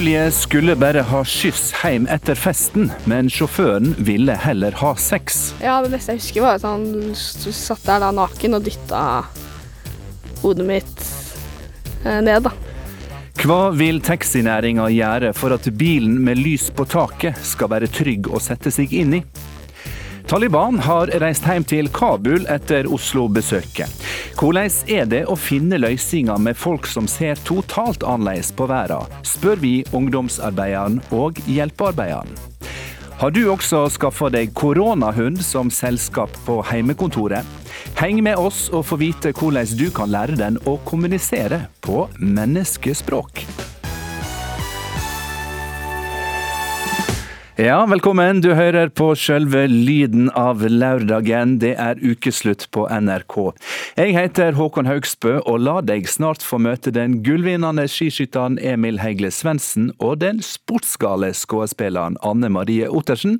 Julie skulle bare ha skyss hjem etter festen, men sjåføren ville heller ha sex. Ja, det beste jeg husker, var at han satt der da naken og dytta hodet mitt eh, ned, da. Hva vil taxinæringa gjøre for at bilen med lys på taket skal være trygg å sette seg inn i? Taliban har reist hjem til Kabul etter Oslo-besøket. Hvordan er det å finne løsninger med folk som ser totalt annerledes på verden, spør vi ungdomsarbeideren og hjelpearbeideren. Har du også skaffa deg koronahund som selskap på heimekontoret? Heng med oss og få vite hvordan du kan lære den å kommunisere på menneskespråk. Ja, velkommen. Du hører på sjølve lyden av lørdagen. Det er ukeslutt på NRK. Jeg heter Håkon Haugsbø, og la deg snart få møte den gullvinnende skiskytteren Emil Hegle Svendsen og den sportsgale skuespilleren Anne Marie Ottersen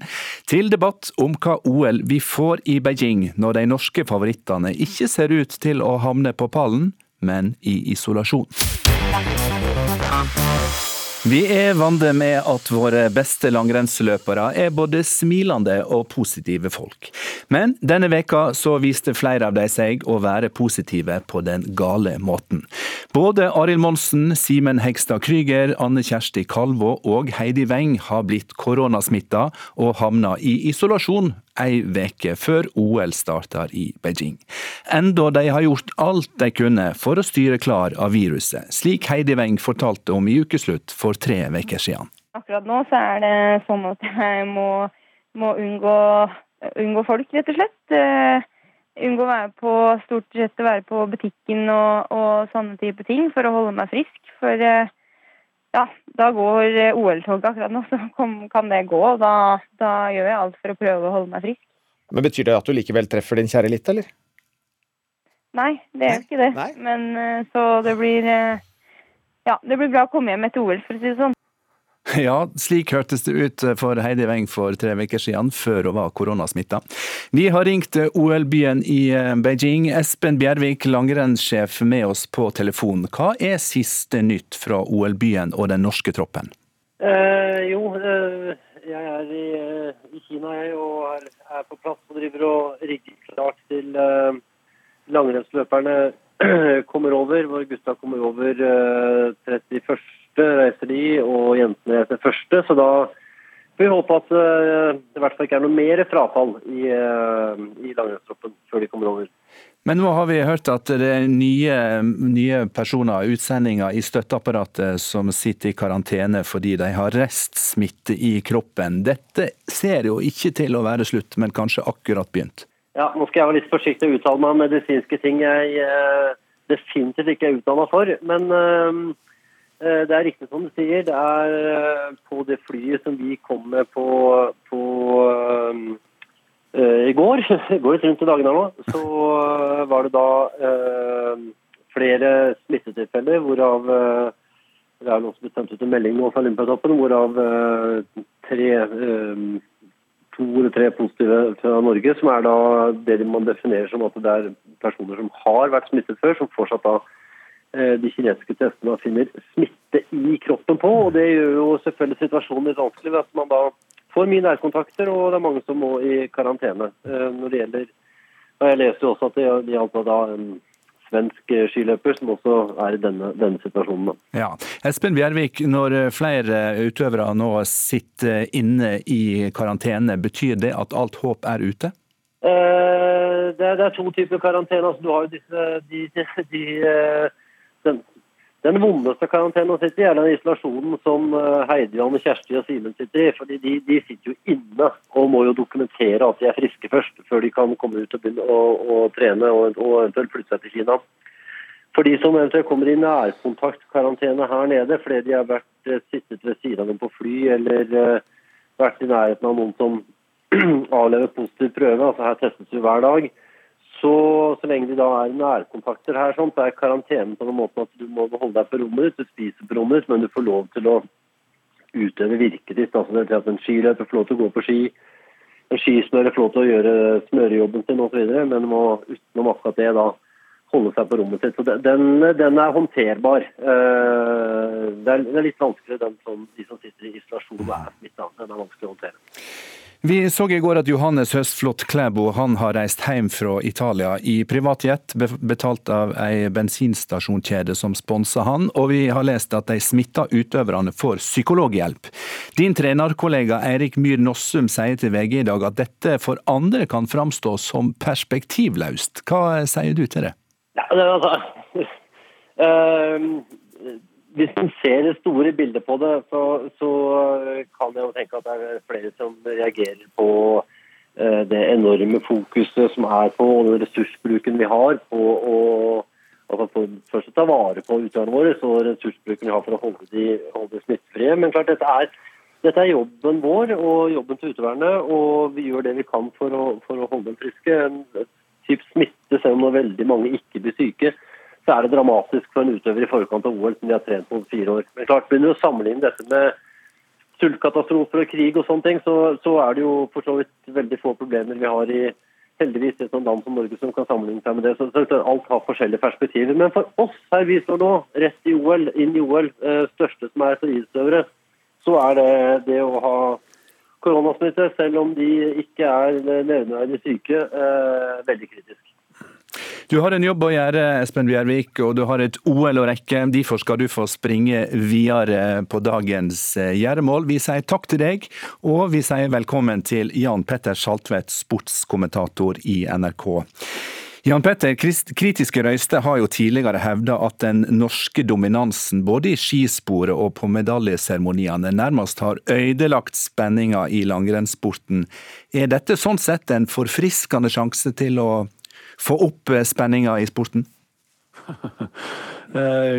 til debatt om hva OL vi får i Beijing når de norske favorittene ikke ser ut til å havne på pallen, men i isolasjon. Vi er vant med at våre beste langrennsløpere er både smilende og positive folk. Men denne veka så viste flere av de seg å være positive på den gale måten. Både Arild Monsen, Simen Hegstad Krüger, Anne Kjersti Kalvå og Heidi Weng har blitt koronasmitta og havna i isolasjon ei veke før OL starter i Beijing. Enda de har gjort alt de kunne for å styre klar av viruset, slik Heidi Weng fortalte om i ukeslutt for tre uker siden. Akkurat nå så er det sånn at jeg må, må unngå, unngå folk, rett og slett. Eh, unngå å være på stort sett å være på butikken og, og sånne type ting for å holde meg frisk. For eh, ja, da går eh, OL-toget akkurat nå, så kan det gå. Da, da gjør jeg alt for å prøve å holde meg frisk. Men Betyr det at du likevel treffer din kjære litt, eller? Nei, det gjør ikke det. nei. Men eh, så det blir eh, Ja, det blir bra å komme hjem etter OL, for å si det sånn. Ja, slik hørtes det ut for Heidi Weng for tre uker siden, før hun var koronasmitta. Vi har ringt OL-byen i Beijing. Espen Bjervik, langrennssjef, med oss på telefon. Hva er siste nytt fra OL-byen og den norske troppen? Eh, jo, eh, jeg er i, eh, i Kina jeg, og er, er på plass og driver og rigger klart til eh, langrennsløperne kommer over. Hvor gutta kommer over eh, 31. reiser de, og jentene reiser første. Så da får vi håpe at eh, det i hvert fall ikke er noe mer frafall i, eh, i langrennstroppen før de kommer over. Men nå har vi hørt at det er nye, nye personer, utsendinger i støtteapparatet, som sitter i karantene fordi de har restsmitte i kroppen. Dette ser jo ikke til å være slutt, men kanskje akkurat begynt. Ja, nå skal jeg være litt forsiktig og uttale meg om medisinske ting jeg eh, definitivt ikke er utdanna for. Men eh, det er riktig som du sier. Det er eh, på det flyet som vi kom med på, på eh, eh, i går, går litt rundt i dagene nå, så eh, var det da uh, flere smittetilfeller, hvorav uh, det er noen som ble sendt ut en melding nå fra Olympiatoppen, hvorav eh, tre eh, to eller tre positive fra Norge, som er da det man definerer som at det er personer som har vært smittet før, som fortsatt da eh, de kinesiske testene finner smitte i kroppen på. og Det gjør jo selvfølgelig situasjonen litt vanskelig ved at man da får mye nærkontakter, og det er mange som må i karantene. Eh, Når det gjelder, og Jeg leser jo også at det gjaldt da en svensk eh, skiløper som også er i denne, denne situasjonen. Ja. Espen Bjervik, når flere utøvere nå sitter inne i karantene, betyr det at alt håp er ute? Eh, det, er, det er to typer karantene. Altså, du har jo disse, de, de, de, eh, den vondeste karantenen å sitte i, er den isolasjonen som eh, Heidi, Anne Kjersti og Simen sitter i. fordi de, de sitter jo inne og må jo dokumentere at de er friske først, før de kan komme ut og begynne å, å trene og, og eventuelt flytte seg til Kina. For de som eventuelt kommer i nærkontaktkarantene her nede fordi de har vært eh, sittet ved siden av dem på fly eller eh, vært i nærheten av noen som avlever positiv prøve, altså her testes vi hver dag, så, så lenge de da er nærkontakter her, sånn, så er karantenen på den måten at du må holde deg på rommet ditt, du spiser på rommet ditt, men du får lov til å utøve virket ditt. Altså det at en skiløper får lov til å gå på ski, en skismører får lov til å gjøre smørejobben sin osv., men må utenom akkurat det da holde seg på rommet sitt. Så den, den er håndterbar. Eh, det er, litt vanskeligere den som de som sitter i isolasjon er smitta. Den er vanskelig å håndtere. Vi så i går at Johannes Høstflot Klæbo han har reist hjem fra Italia i privatjet, betalt av ei bensinstasjonskjede som sponser han, og vi har lest at de smitta utøverne får psykologhjelp. Din trenerkollega Eirik Myhr Nossum sier til VG i dag at dette for andre kan framstå som perspektivløst. Hva sier du til det? Ja, det altså, uh, hvis man ser det store bildet på det, så, så, kan jeg jo tenke at det er flere som reagerer på uh, det enorme fokuset som er på den ressursbruken vi har på å altså for, først å ta vare på utøverne våre, så ressursbruken vi har for å holde de, holde de smittefrie. Men klart, dette er, dette er, jobben vår og jobben til utøverne, og vi gjør det vi kan for å, for å holde dem friske. En typ smitte, selv om veldig mange ikke blir syke, så er det dramatisk for en utøver i forkant av OL som de har trent på fire år. Men klart, Begynner du å sammenligne dette med sultkatastrofer og krig og sånne ting, så, så, er det jo for så vidt veldig få problemer vi har i heldigvis et sånt land som Norge som kan sammenligne seg med det. Så, så Alt har forskjellige perspektiver. Men for oss her vi står nå, rett i OL, inn i OL, eh, største som er friidrettsutøvere, så er det det å ha koronasmitte, selv om de ikke er nevneverdig syke, eh, veldig kritisk. Du har en jobb å gjøre, Espen Bjervik, og du har et OL å rekke. Derfor skal du få springe videre på dagens eh, gjøremål. Vi sier takk til deg, og vi sier velkommen til Jan Petter Saltvedt, sportskommentator i NRK. Jan Petter, kritiske røyster har jo tidligere hevda at den norske dominansen både i skisporet og på medaljeseremoniene nærmest har ødelagt spenninga i langrennssporten. Er dette sånn sett en forfriskende sjanse til å få opp eh, spenninga i sporten? Eh,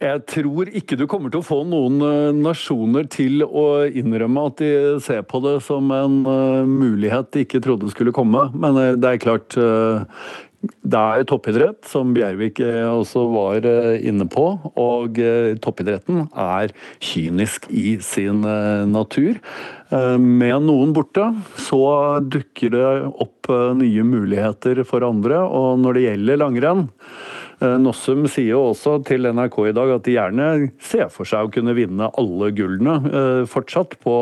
jeg tror ikke du kommer til å få noen eh, nasjoner til å innrømme at de ser på det som en mulighet de ikke trodde skulle komme. Men det er klart det er toppidrett, som Bjervik også var inne på. Og toppidretten er kynisk i sin natur. Eh, med noen borte, så dukker det opp eh, nye muligheter for andre. Og når det gjelder langrenn eh, Nossum sier jo også til NRK i dag at de gjerne ser for seg å kunne vinne alle gullene fortsatt på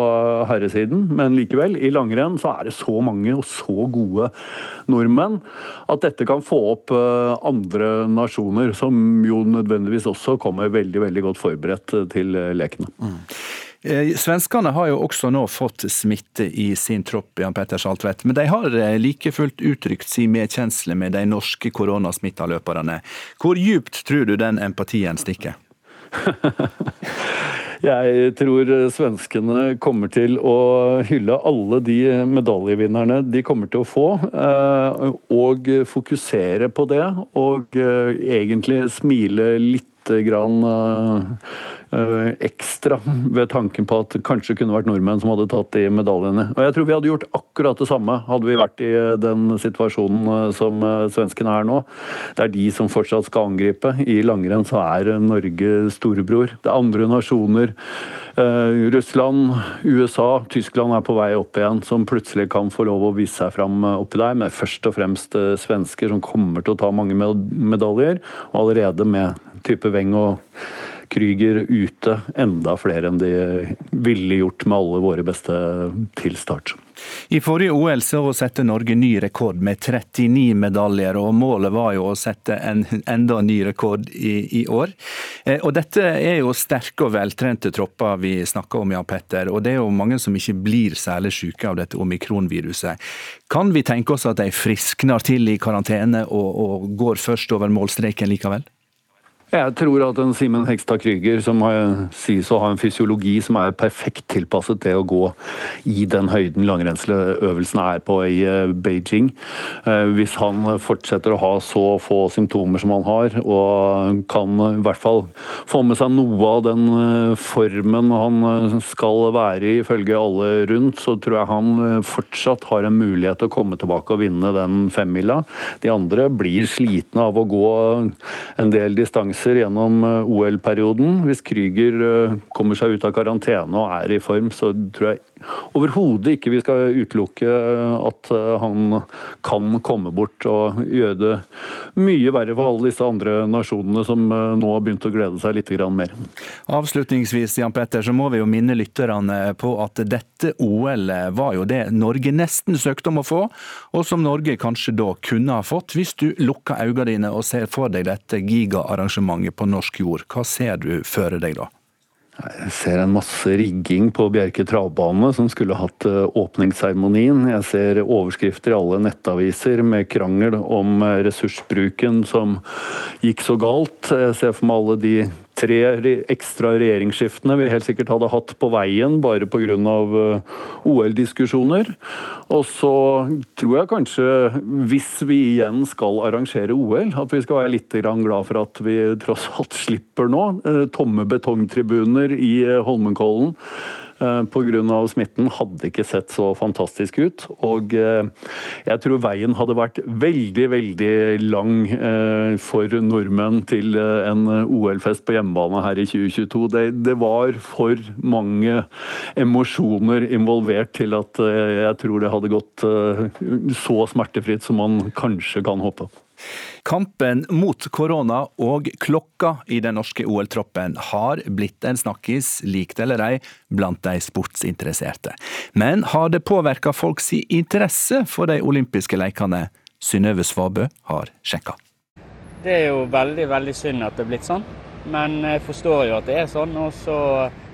herresiden, men likevel, i langrenn så er det så mange og så gode nordmenn at dette kan få opp andre nasjoner, som jo nødvendigvis også kommer veldig, veldig godt forberedt til lekene. Mm. Eh, svenskene har jo også nå fått smitte i sin tropp, Jan Petter Saltvedt. Men de har eh, like fullt uttrykt sin medkjensle med de norske koronasmittaløperne. Hvor djupt tror du den empatien stikker? Jeg tror svenskene kommer til å hylle alle de medaljevinnerne de kommer til å få, eh, og fokusere på det. Og egentlig smile litt grann Eh, ekstra ved tanken på at det kanskje kunne vært nordmenn som hadde tatt de medaljene. Og jeg tror vi hadde gjort akkurat det samme hadde vi vært i eh, den situasjonen eh, som svenskene er nå. Det er de som fortsatt skal angripe. I langrenn så er Norge storebror. Det er andre nasjoner. Russland, USA, Tyskland er på vei opp igjen, som plutselig kan få lov å vise seg fram oppi der. Men først og fremst svensker som kommer til å ta mange medaljer, og allerede med type Weng og Krüger ute enda flere enn de ville gjort med alle våre beste til start. I forrige OL så sette Norge ny rekord med 39 medaljer, og målet var jo å sette en enda ny rekord i, i år. Eh, og Dette er jo sterke og veltrente tropper vi snakker om, Jan Petter. Og det er jo mange som ikke blir særlig syke av dette omikronviruset. Kan vi tenke oss at de friskner til i karantene og, og går først over målstreken likevel? Jeg tror at en Simen Hekstad Krüger, som har, sies å ha en fysiologi som er perfekt tilpasset det å gå i den høyden langrennsøvelsen er på i eh, Beijing eh, Hvis han fortsetter å ha så få symptomer som han har, og kan i hvert fall få med seg noe av den eh, formen han skal være i, ifølge alle rundt, så tror jeg han fortsatt har en mulighet til å komme tilbake og vinne den femmila. De andre blir slitne av å gå en del distanser reiser gjennom eh, OL-perioden. Hvis Krüger eh, kommer seg ut av karantene og er i form, så tror jeg overhodet ikke vi skal utelukke eh, at han kan komme bort og gjøre det mye verre for alle disse andre nasjonene som nå har begynt å glede seg litt mer. Avslutningsvis Jan Petter, så må vi jo minne lytterne på at dette OL var jo det Norge nesten søkte om å få, og som Norge kanskje da kunne ha fått, hvis du lukker øynene dine og ser for deg dette gigaarrangementet arrangementet på norsk jord. Hva ser du føre deg da? Jeg ser en masse rigging på Bjerke travbane som skulle hatt eh, åpningsseremonien. Jeg ser overskrifter i alle nettaviser med krangel om eh, ressursbruken som gikk så galt. Jeg ser for meg alle de tre ekstra regjeringsskiftene vi helt sikkert hadde hatt på veien bare pga. Eh, OL-diskusjoner. Og så tror jeg kanskje, hvis vi igjen skal arrangere OL, at vi skal være litt glad for at vi tross alt slipper nå. Eh, tomme betongtribuner i eh, Holmenkollen. Eh, pga. smitten hadde ikke sett så fantastisk ut. Og eh, jeg tror veien hadde vært veldig, veldig lang eh, for nordmenn til en OL-fest på hjemmebane her i 2022. Det, det, var for mange emosjoner involvert til at jeg tror det hadde gått så smertefritt som man kanskje kan håpe. Kampen mot korona og klokka i den norske OL-troppen har blitt en snakkis, lik det eller ei, blant de sportsinteresserte. Men har det påvirka folks interesse for de olympiske lekene? Synnøve Svabø har sjekka. Det er jo veldig, veldig synd at det er blitt sånn. Men jeg forstår jo at det er sånn, og så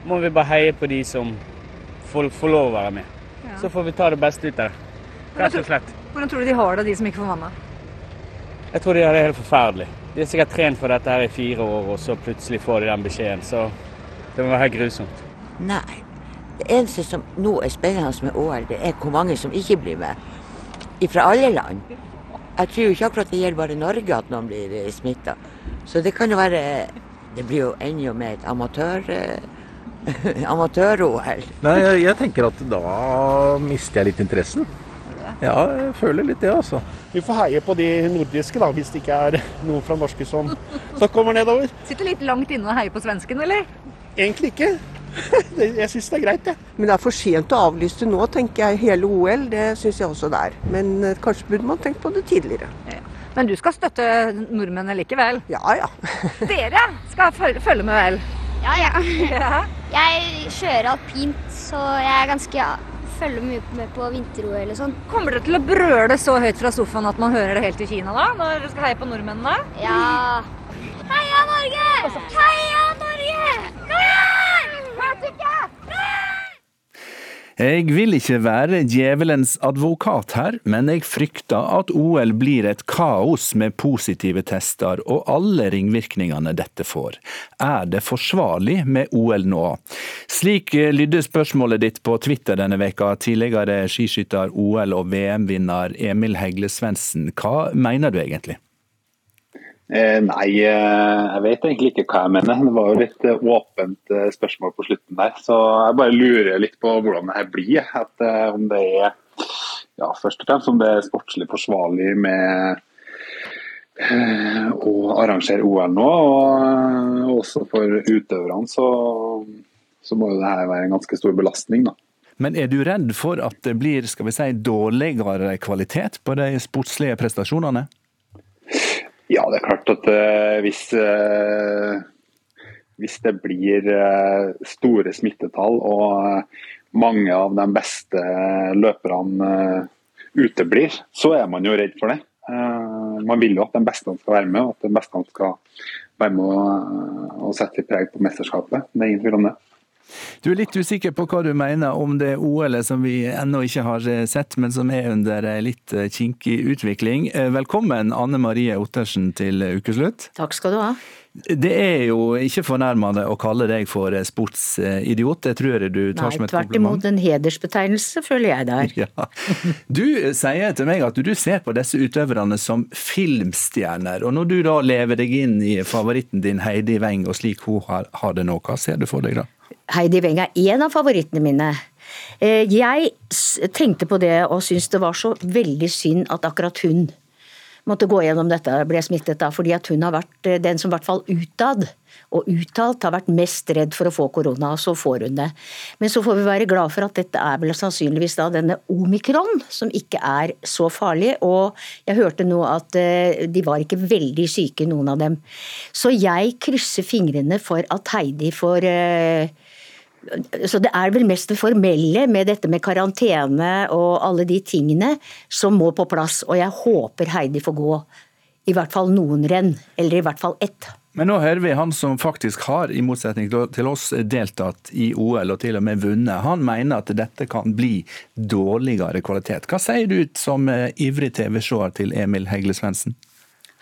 må vi bare heie på de som får, får lov å være med. Ja. Så får vi ta det beste ut av det. Rett og slett. Hvordan tror du de har det, de som ikke får vanna? Jeg tror de har det helt forferdelig. De har sikkert trent for dette her i fire år, og så plutselig får de den beskjeden. Så det må være helt grusomt. Nei. Det eneste som nå er spennende med OL, det er hvor mange som ikke blir med. Fra alle land. Jeg tror ikke akkurat det gjelder bare Norge at noen blir eh, smitta. Så det kan jo være Det blir jo enda mer et amatør... Amatør-OL. Nei, jeg, jeg tenker at da mister jeg litt interessen. Ja, jeg føler litt det, altså. Vi får heie på de nordiske, da, hvis det ikke er noen fra norske som, som kommer nedover. Sitter litt langt inne og heier på svensken, eller? Egentlig ikke. Jeg syns det er greit, jeg. Ja. Men det er for sent å avlyse nå, tenker jeg. Hele OL, det syns jeg også det er. Men eh, kanskje burde man tenkt på det tidligere. Ja. Men du skal støtte nordmennene likevel? Ja, ja. Dere skal følge med vel? Ja, ja. ja. Jeg kjører alpint, så jeg er ganske følger mye med på vinter-OL og sånn. Kommer dere til å brøle så høyt fra sofaen at man hører det helt i Kina da? Når dere skal heie på nordmennene? Ja. Heia Norge! Heia Norge! Kom igjen! Hørte ikke? Jeg vil ikke være djevelens advokat her, men jeg frykter at OL blir et kaos med positive tester og alle ringvirkningene dette får. Er det forsvarlig med OL nå? Slik lydde spørsmålet ditt på Twitter denne veka, tidligere skiskytter, OL- og VM-vinner Emil Hegle Svendsen. Hva mener du egentlig? Eh, nei, eh, jeg vet egentlig ikke hva jeg mener. Det var jo litt eh, åpent spørsmål på slutten der. Så jeg bare lurer litt på hvordan det her blir. At, om det er ja, først og fremst om det er sportslig forsvarlig med å arrangere OL nå. Og også for utøverne så, så må jo det her være en ganske stor belastning. da. Men er du redd for at det blir skal vi si, dårligere kvalitet på de sportslige prestasjonene? Ja, det er klart at uh, hvis, uh, hvis det blir uh, store smittetall og mange av de beste løperne uteblir, så er man jo redd for det. man vil jo at de beste skal være med, og at de beste skal være med og, og sette litt preg på mesterskapet. Det er ingen tvil om det. Du er litt usikker på hva du mener om det OL-et som vi ennå ikke har sett, men som er under litt kinkig utvikling. Velkommen Anne Marie Ottersen til Ukeslutt. Takk skal du ha. Det er jo ikke fornærmende å kalle deg for sportsidiot, det tror jeg du tar Nei, som et tvert kompliment. imot en hedersbetegnelse, føler jeg det er. Ja. Du sier til meg at du ser på disse utøverne som filmstjerner, og når du da lever deg inn i favoritten din Heidi Weng og slik hun har det nå, hva ser du for deg da? Heidi Weng er en av favorittene mine. Eh, Jeg tenkte på det og syntes det var så veldig synd at akkurat hun måtte gå gjennom dette, ble smittet da, fordi at hun har vært eh, den som i hvert fall utad og uttalt har vært mest redd for å få korona, og så får hun det. Men så får vi være glad for at dette er vel sannsynligvis da denne omikron, som ikke er så farlig. Og jeg hørte nå at eh, de var ikke veldig syke, noen av dem. Så jeg krysser fingrene for at Heidi får eh, så det er vel mest det formelle med dette med karantene og alle de tingene som må på plass. Og jeg håper Heidi får gå i hvert fall noen renn, eller i hvert fall ett. Men nå hører vi han som faktisk har, i motsetning til oss, deltatt i OL og til og med vunnet. Han mener at dette kan bli dårligere kvalitet. Hva sier du som eh, ivrig TV-seer til Emil Hegle Svendsen?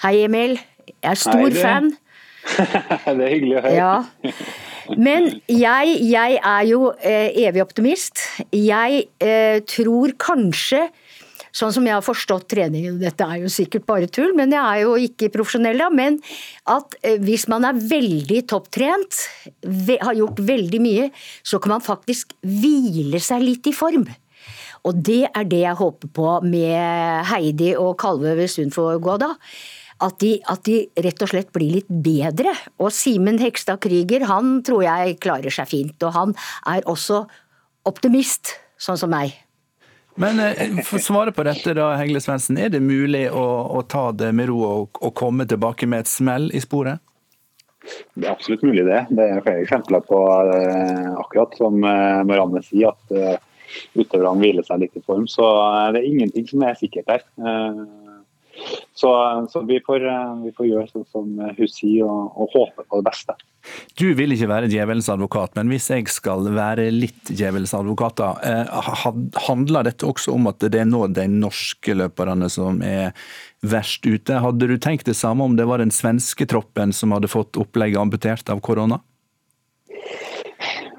Hei, Emil. Jeg er stor Hei, fan. det er hyggelig å høre. Ja. Men jeg, jeg er jo eh, evig optimist. Jeg eh, tror kanskje, sånn som jeg har forstått treningen, dette er jo sikkert bare tull, men jeg er jo ikke profesjonell da, men at eh, hvis man er veldig topptrent, ve har gjort veldig mye, så kan man faktisk hvile seg litt i form. Og det er det jeg håper på med Heidi og Kalve hvis hun får gå, da. At de, at de rett og slett blir litt bedre. Og Simen Hekstad Krüger, han tror jeg klarer seg fint. Og han er også optimist, sånn som meg. Men eh, for å svare på dette, da, Hegle Svendsen. Er det mulig å, å ta det med ro og, og komme tilbake med et smell i sporet? Det er absolutt mulig det. Det er flere eksempler på eh, akkurat som eh, Marianne sier, at eh, utøverne hviler seg litt i form. Så eh, det er ingenting som er sikkert her. Eh, så, så vi, får, eh, vi får gjøre sånn som hun sier og, og håpe på det beste. Du vil ikke være djevelens advokat, men hvis jeg skal være litt djevelens advokat, da, eh, handler dette også om at det er nå de norske løperne som er verst ute? Hadde du tenkt det samme om det var den svenske troppen som hadde fått opplegget amputert av korona?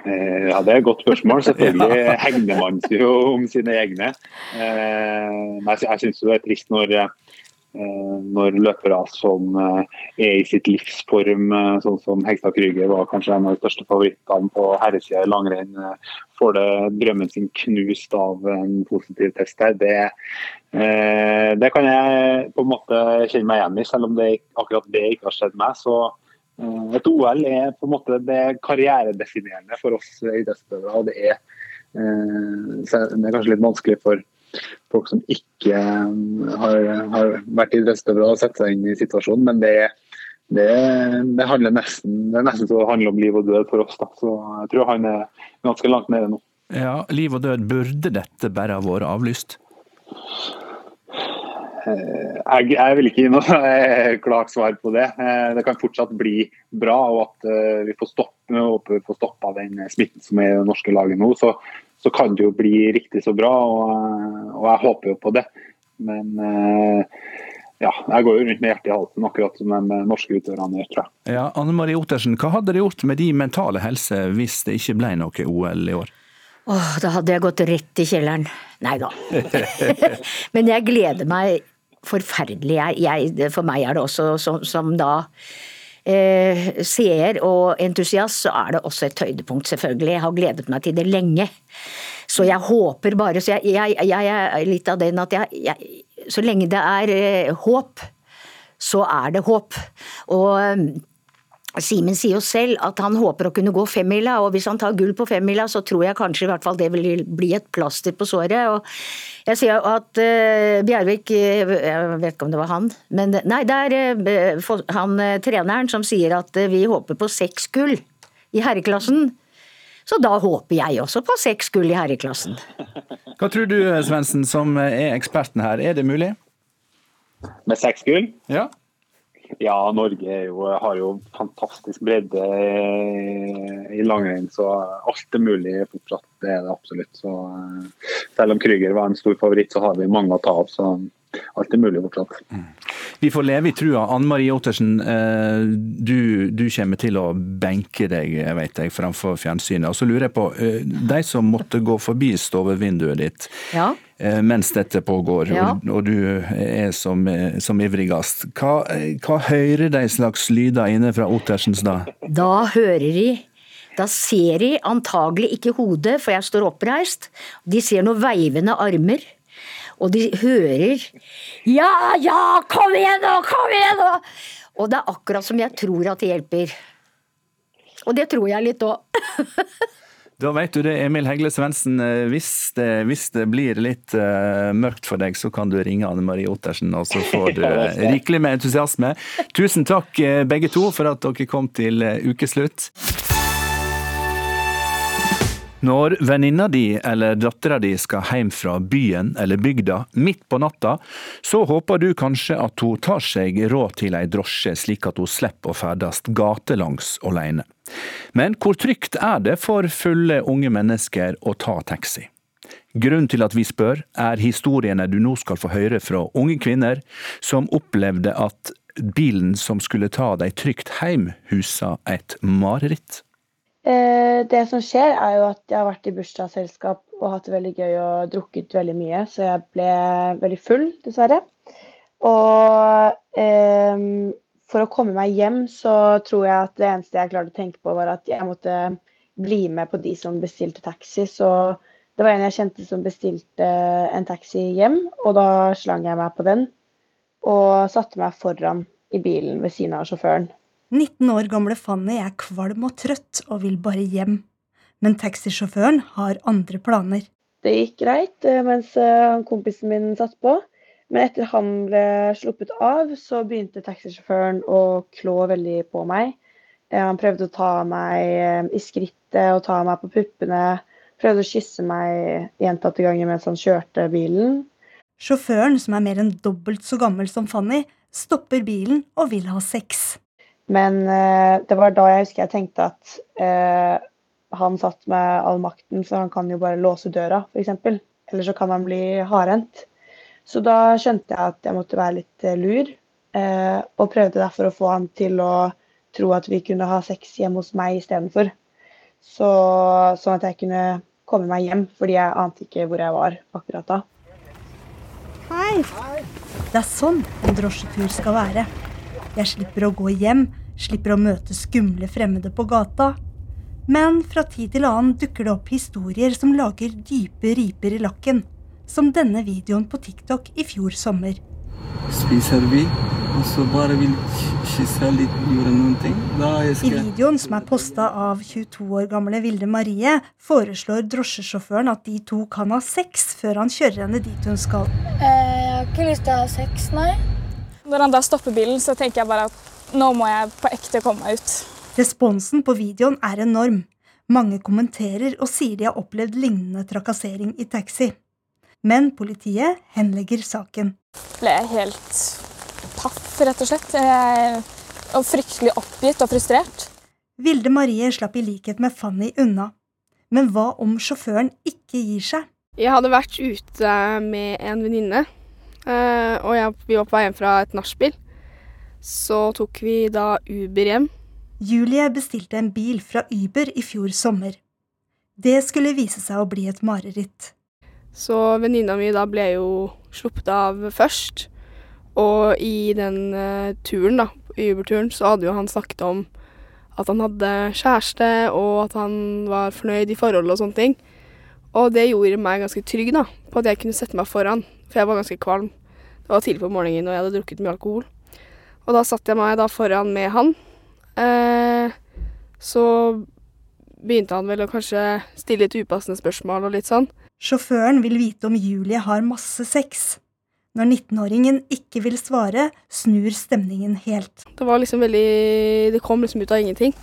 Eh, Ja, Det er et godt spørsmål. Selvfølgelig hegner man jo om sine egne. Eh, Men jeg syns det er trist når, eh, når løpere som eh, er i sitt livsform, eh, sånn som Hegstad Krüger var kanskje en av de største favorittene på herresida i langrenn, eh, får det drømmen sin knust av en positiv test her. Det, eh, det kan jeg på en måte kjenne meg igjen i, selv om det, akkurat det ikke har skjedd meg. så Eh, Et OL er på en måte det er karrieredefinerende for oss idrettsutøvere. og det eh, det er kanskje litt vanskelig for folk som ikke eh, har, har vært idrettsutøvere og sett seg inn i situasjonen, men det, det, det, handler nesten, det er nesten så det handler om liv og død for oss. Da. Så jeg tror han er ganske langt nede nå. Ja, liv og død, burde dette bare ha vært avlyst? Eh, Jeg, jeg vil ikke gi noe eh, klart svar på det. Det kan fortsatt bli bra, og at vi får stopp, vi får stoppa den smitten som er i det norske laget nå. Så, så kan det jo bli riktig så bra, og, og jeg håper jo på det. Men eh, ja, jeg går jo rundt med hjertet i halsen, akkurat som de norske utøverne gjør, tror jeg. Ja, Anne Marie Ottersen, hva hadde det gjort med de mentale helse hvis det ikke ble noe OL i år? Åh, da hadde jeg gått rett i kjelleren. Nei da. Men jeg gleder meg forferdelig. Jeg, jeg, for meg er det også som, som da eh, seer og entusiast, så er det også et høydepunkt, selvfølgelig. Jeg har gledet meg til det lenge. Så jeg håper bare Så jeg, jeg, jeg er litt av den at jeg, Så lenge det er eh, håp, så er det håp. Og Simen sier jo selv at han håper å kunne gå femmila, og hvis han tar gull på femmila, så tror jeg kanskje i hvert fall det vil bli et plaster på såret. Og jeg sier at uh, Bjervik eh, Jeg vet ikke om det var han, men nei, det er uh, han uh, treneren som sier at eh, vi håper på seks gull i herreklassen. Så da håper jeg også på seks gull i herreklassen. Hva tror du, Svendsen, som er eksperten her, er det mulig? Med seks gull? Ja. Ja, Norge jo, har jo fantastisk bredde i langrenn, så alt er mulig fortsatt. Det er det absolutt. Så, eh, selv om Krüger var en stor favoritt, så har vi mange å ta av. Så alt er mulig fortsatt. Vi får leve i trua. Anne Marie Ottersen, eh, du, du, kommer til å benke deg vet jeg, framfor fjernsynet. Og så lurer jeg på, eh, de som måtte gå forbi stovevinduet ditt ja. Eh, mens dette pågår, ja. og, og, du er som, som ivrigast, hva, hva hører de slags lyder inne fra Ottersens da? Da hører de da ser de antagelig ikke hodet, for jeg står oppreist. De ser noen veivende armer og de hører 'ja, ja, kom igjen nå, kom igjen nå'! Og det er akkurat som jeg tror at det hjelper. Og det tror jeg litt òg. Da vet du det, Emil Hegle Svendsen. Eh, hvis, hvis, det blir litt uh, mørkt for deg, så kan du ringe Anne Marie Ottersen, og så får du uh, rikelig med entusiasme. Tusen takk begge to for at dere kom til ukeslutt. Når venninna di eller dattera di skal hjem fra byen eller bygda midt på natta, så håper du kanskje at hun tar seg råd til ei drosje, slik at hun slipper å ferdes gatelangs alene. Men hvor trygt er det for fulle unge mennesker å ta taxi? Grunnen til at vi spør, er historiene du nå skal få høre fra unge kvinner som opplevde at bilen som skulle ta dem trygt hjem, husa et mareritt. Eh, det som skjer, er jo at jeg har vært i bursdagsselskap og hatt det veldig gøy og drukket veldig mye, så jeg ble veldig full, dessverre. Og eh, for å komme meg hjem, så tror jeg at det eneste jeg klarte å tenke på, var at jeg måtte bli med på de som bestilte taxi. Så det var en jeg kjente som bestilte en taxi hjem, og da slang jeg meg på den. Og satte meg foran i bilen ved siden av sjåføren. 19 år gamle Fanny er kvalm og trøtt og vil bare hjem. Men taxisjåføren har andre planer. Det gikk greit eh, mens eh, kompisen min satt på. Men etter han ble sluppet av, så begynte taxisjåføren å klå veldig på meg. Eh, han prøvde å ta meg i skrittet og ta meg på puppene. Prøvde å kysse meg gjentatte ganger mens han kjørte bilen. Sjåføren, som er mer enn dobbelt så gammel som Fanny, stopper bilen og vil ha sex. Men eh, det var da jeg husker jeg tenkte at eh, han satt med all makten, så han kan jo bare låse døra, f.eks. Eller så kan han bli hardhendt. Så da skjønte jeg at jeg måtte være litt eh, lur, eh, og prøvde derfor å få han til å tro at vi kunne ha sex hjemme hos meg istedenfor. Så, sånn at jeg kunne komme meg hjem, fordi jeg ante ikke hvor jeg var akkurat da. Hei! Det er sånn en drosjetur skal være. Jeg slipper å gå hjem, slipper å møte skumle fremmede på gata. Men fra tid til annen dukker det opp historier som lager dype riper i lakken. Som denne videoen på TikTok i fjor sommer. Spiser vi, og så bare vil kysse litt, gjøre noen ting. I videoen som er posta av 22 år gamle Vilde Marie, foreslår drosjesjåføren at de to kan ha sex før han kjører henne dit hun skal. Eh, jeg har ikke lyst til å ha sex, nei. Når han da stopper bilen, så tenker jeg bare at nå må jeg på ekte komme meg ut. Responsen på videoen er enorm. Mange kommenterer og sier de har opplevd lignende trakassering i taxi. Men politiet henlegger saken. Ble jeg helt paff, rett og slett. Var fryktelig oppgitt og frustrert. Vilde Marie slapp i likhet med Fanny unna. Men hva om sjåføren ikke gir seg? Jeg hadde vært ute med en venninne og jeg, vi var på vei hjem fra et nachspiel. Så tok vi da Uber hjem. Julie bestilte en bil fra Uber i fjor sommer. Det skulle vise seg å bli et mareritt. Så venninna mi da ble jo sluppet av først. Og i den uh, turen, da, Uber-turen, så hadde jo han snakket om at han hadde kjæreste, og at han var fornøyd i forholdet og sånne ting. Og det gjorde meg ganske trygg da, på at jeg kunne sette meg foran, for jeg var ganske kvalm. Det var tidlig på morgenen, og jeg hadde drukket mye alkohol. Og da satte jeg meg da foran med han. Eh, så begynte han vel å kanskje stille litt upassende spørsmål og litt sånn. Sjåføren vil vite om Julie har masse sex. Når 19-åringen ikke vil svare, snur stemningen helt. Det var liksom veldig Det kom liksom ut av ingenting.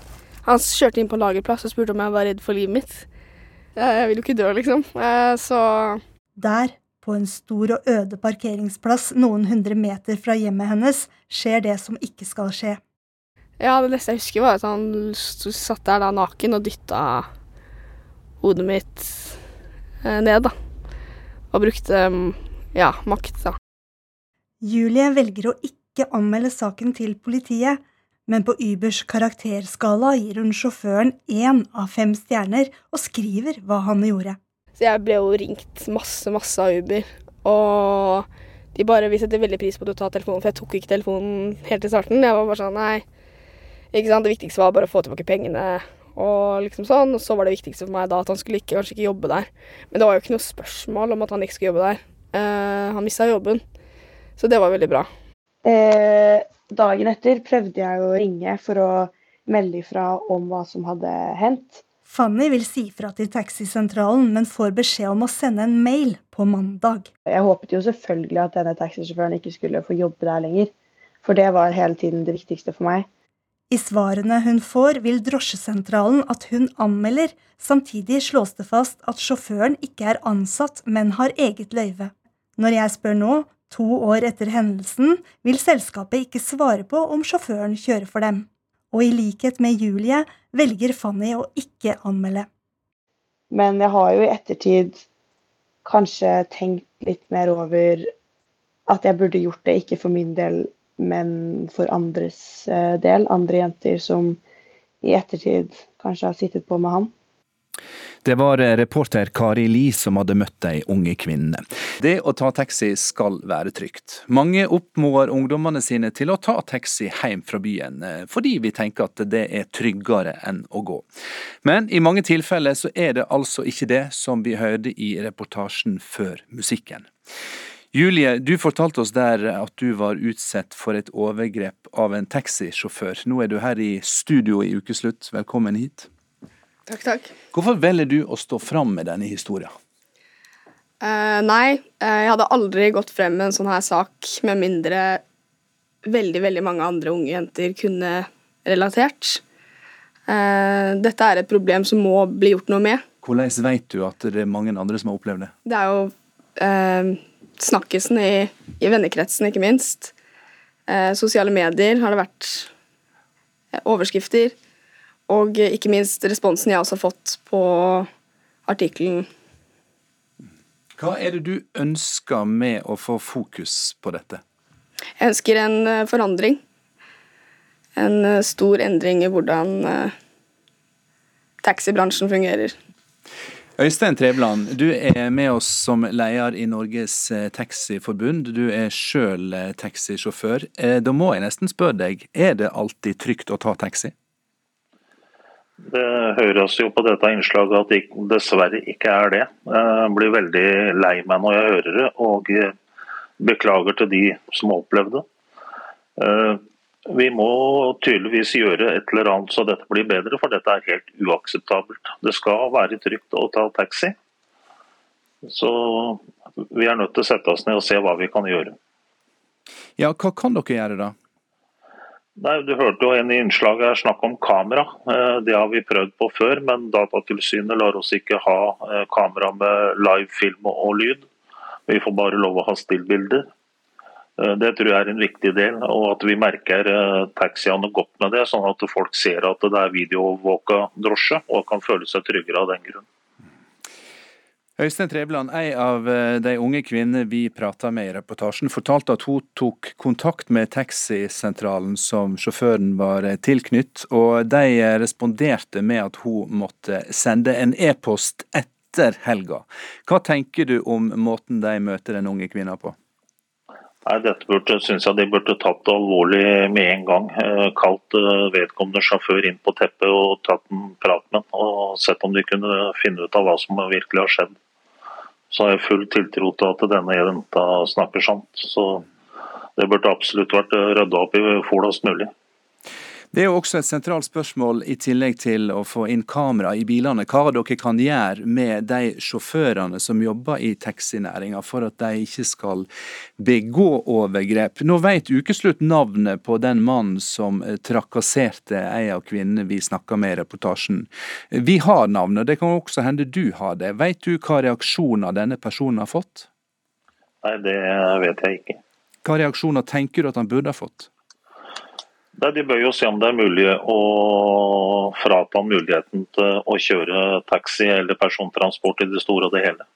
Han kjørte inn på lagerplass og spurte om jeg var redd for livet mitt. Jeg vil jo ikke dø, liksom. Eh, så Der, På en stor og øde parkeringsplass noen hundre meter fra hjemmet hennes skjer det som ikke skal skje. Ja, det neste jeg husker, var at han satt der da naken og dytta hodet mitt eh, ned, da. Og brukte ja, makt, da. Julie velger å ikke anmelde saken til politiet, men på Ubers karakterskala gir hun sjåføren én av fem stjerner og skriver hva han gjorde. Så jeg ble jo ringt masse, masse av Uber, og de bare vi setter veldig pris på at du tar telefonen, for jeg tok ikke telefonen helt i starten. Jeg var bare sånn nei. Ikke sant? Det viktigste var bare å få tilbake pengene og liksom sånn. Og så var det viktigste for meg da at han skulle ikke, kanskje ikke jobbe der. Men det var jo ikke noe spørsmål om at han ikke skulle jobbe der. Uh, han mista jobben. Så det var veldig bra. Eh, dagen etter prøvde jeg å ringe for å melde ifra om hva som hadde hendt. Fanny vil si fra til taxisentralen, men får beskjed om å sende en mail på mandag. Jeg håpet jo selvfølgelig at denne taxisjåføren ikke skulle få jobbe der lenger. For det var hele tiden det viktigste for meg. I svarene hun får, vil drosjesentralen at hun anmelder. Samtidig slås det fast at sjåføren ikke er ansatt, men har eget løyve. Når jeg spør nå, to år etter hendelsen, vil selskapet ikke svare på om sjåføren kjører for dem. Og i likhet med Julie velger Fanny å ikke anmelde. Men jeg har jo i ettertid kanskje tenkt litt mer over at jeg burde gjort det, ikke for min del, men for andres eh, del. Andre jenter som i ettertid kanskje har sittet på med han. Det var eh, reporter Kari Li som hadde møtt de unge kvinnene. Det å ta taxi skal være trygt. Mange oppmoder ungdommene sine til å ta taxi hjem fra byen, eh, fordi vi tenker at det er tryggere enn å gå. Men i mange tilfeller så er det altså ikke det, som vi hørte i reportasjen før musikken. Julie, du fortalte oss der at du var utsatt for et overgrep av en taxisjåfør. Nå er du her i studio i Ukeslutt. Velkommen hit. Takk, takk. Hvorfor velger du å stå fram med denne historien? Uh, nei, uh, jeg hadde aldri gått frem med en sånn her sak med mindre veldig, veldig mange andre unge jenter kunne relatert. Uh, dette er et problem som må bli gjort noe med. Hvordan vet du at det er mange andre som har opplevd det? Det er jo snakkisen i, i, vennekretsen, ikke minst. Sosiale medier har det vært overskrifter. Og eh, ikke minst responsen jeg også har fått på artikkelen. Hva er det du ønsker med å få fokus på dette? Jeg ønsker en eh, forandring. En eh, stor endring i hvordan taxibransjen fungerer. Øystein Trevland, du er med oss som leder i Norges Taxiforbund. Du er sjøl taxisjåfør. Da må jeg nesten spørre deg, er det alltid trygt å ta taxi? Det høres jo på dette innslaget at det dessverre ikke er det. Jeg blir veldig lei meg når jeg hører det, og beklager til de som opplevde det. Vi må tydeligvis gjøre et eller annet så dette blir bedre, for dette er helt uakseptabelt. Det skal være trygt å ta taxi. Så vi er nødt til å sette oss ned og se hva vi kan gjøre. Ja, hva kan dere gjøre da? Nei, Du hørte jo en i innslaget her snakke om kamera. Eh, det har vi prøvd på før, men Datatilsynet lar oss ikke ha eh, kamera med live film og lyd. Vi får bare lov å ha stillbilder. Eh, det tror jeg er en viktig del, og at vi merker taxiene godt med det. Sånn at folk ser at det er videoovervåka drosje, og kan føle seg tryggere av den grunn. Øystein Trevland, ei av eh, de unge kvinnene vi prata med i reportasjen, fortalte at hun tok kontakt med taxisentralen som sjåføren var tilknytt, og de responderte med at hun måtte sende en e-post etter helga. Hva tenker du om måten de møter den unge kvinna på? Nei, Dette burde, synes jeg de burde tatt det alvorlig med en gang. Eh, kalt eh, vedkommende sjåfør inn på teppet og tatt en prat med ham. Og sett om de kunne finne ut av hva som virkelig har skjedd. Så har jeg full tiltro til at denne jenta snakker sant. Så det burde absolutt vært rydda opp i fortest mulig. Det er jo også et sentralt spørsmål, i tillegg til å få inn kamera i bilene, hva dere kan gjøre med de sjåførene som jobber i taxinæringa, for at de ikke skal begå overgrep. Nå vet Ukeslutt navnet på den mannen som trakasserte ei av kvinnene vi snakka med i reportasjen. Vi har navnet, det kan også hende du har det. Vet du hva reaksjoner denne personen har fått? Nei, det vet jeg ikke. Hva reaksjoner tenker du at han burde ha fått? Nei, De bør jo se om det er mulig å frata han muligheten til å kjøre taxi eller persontransport i det store og det hele.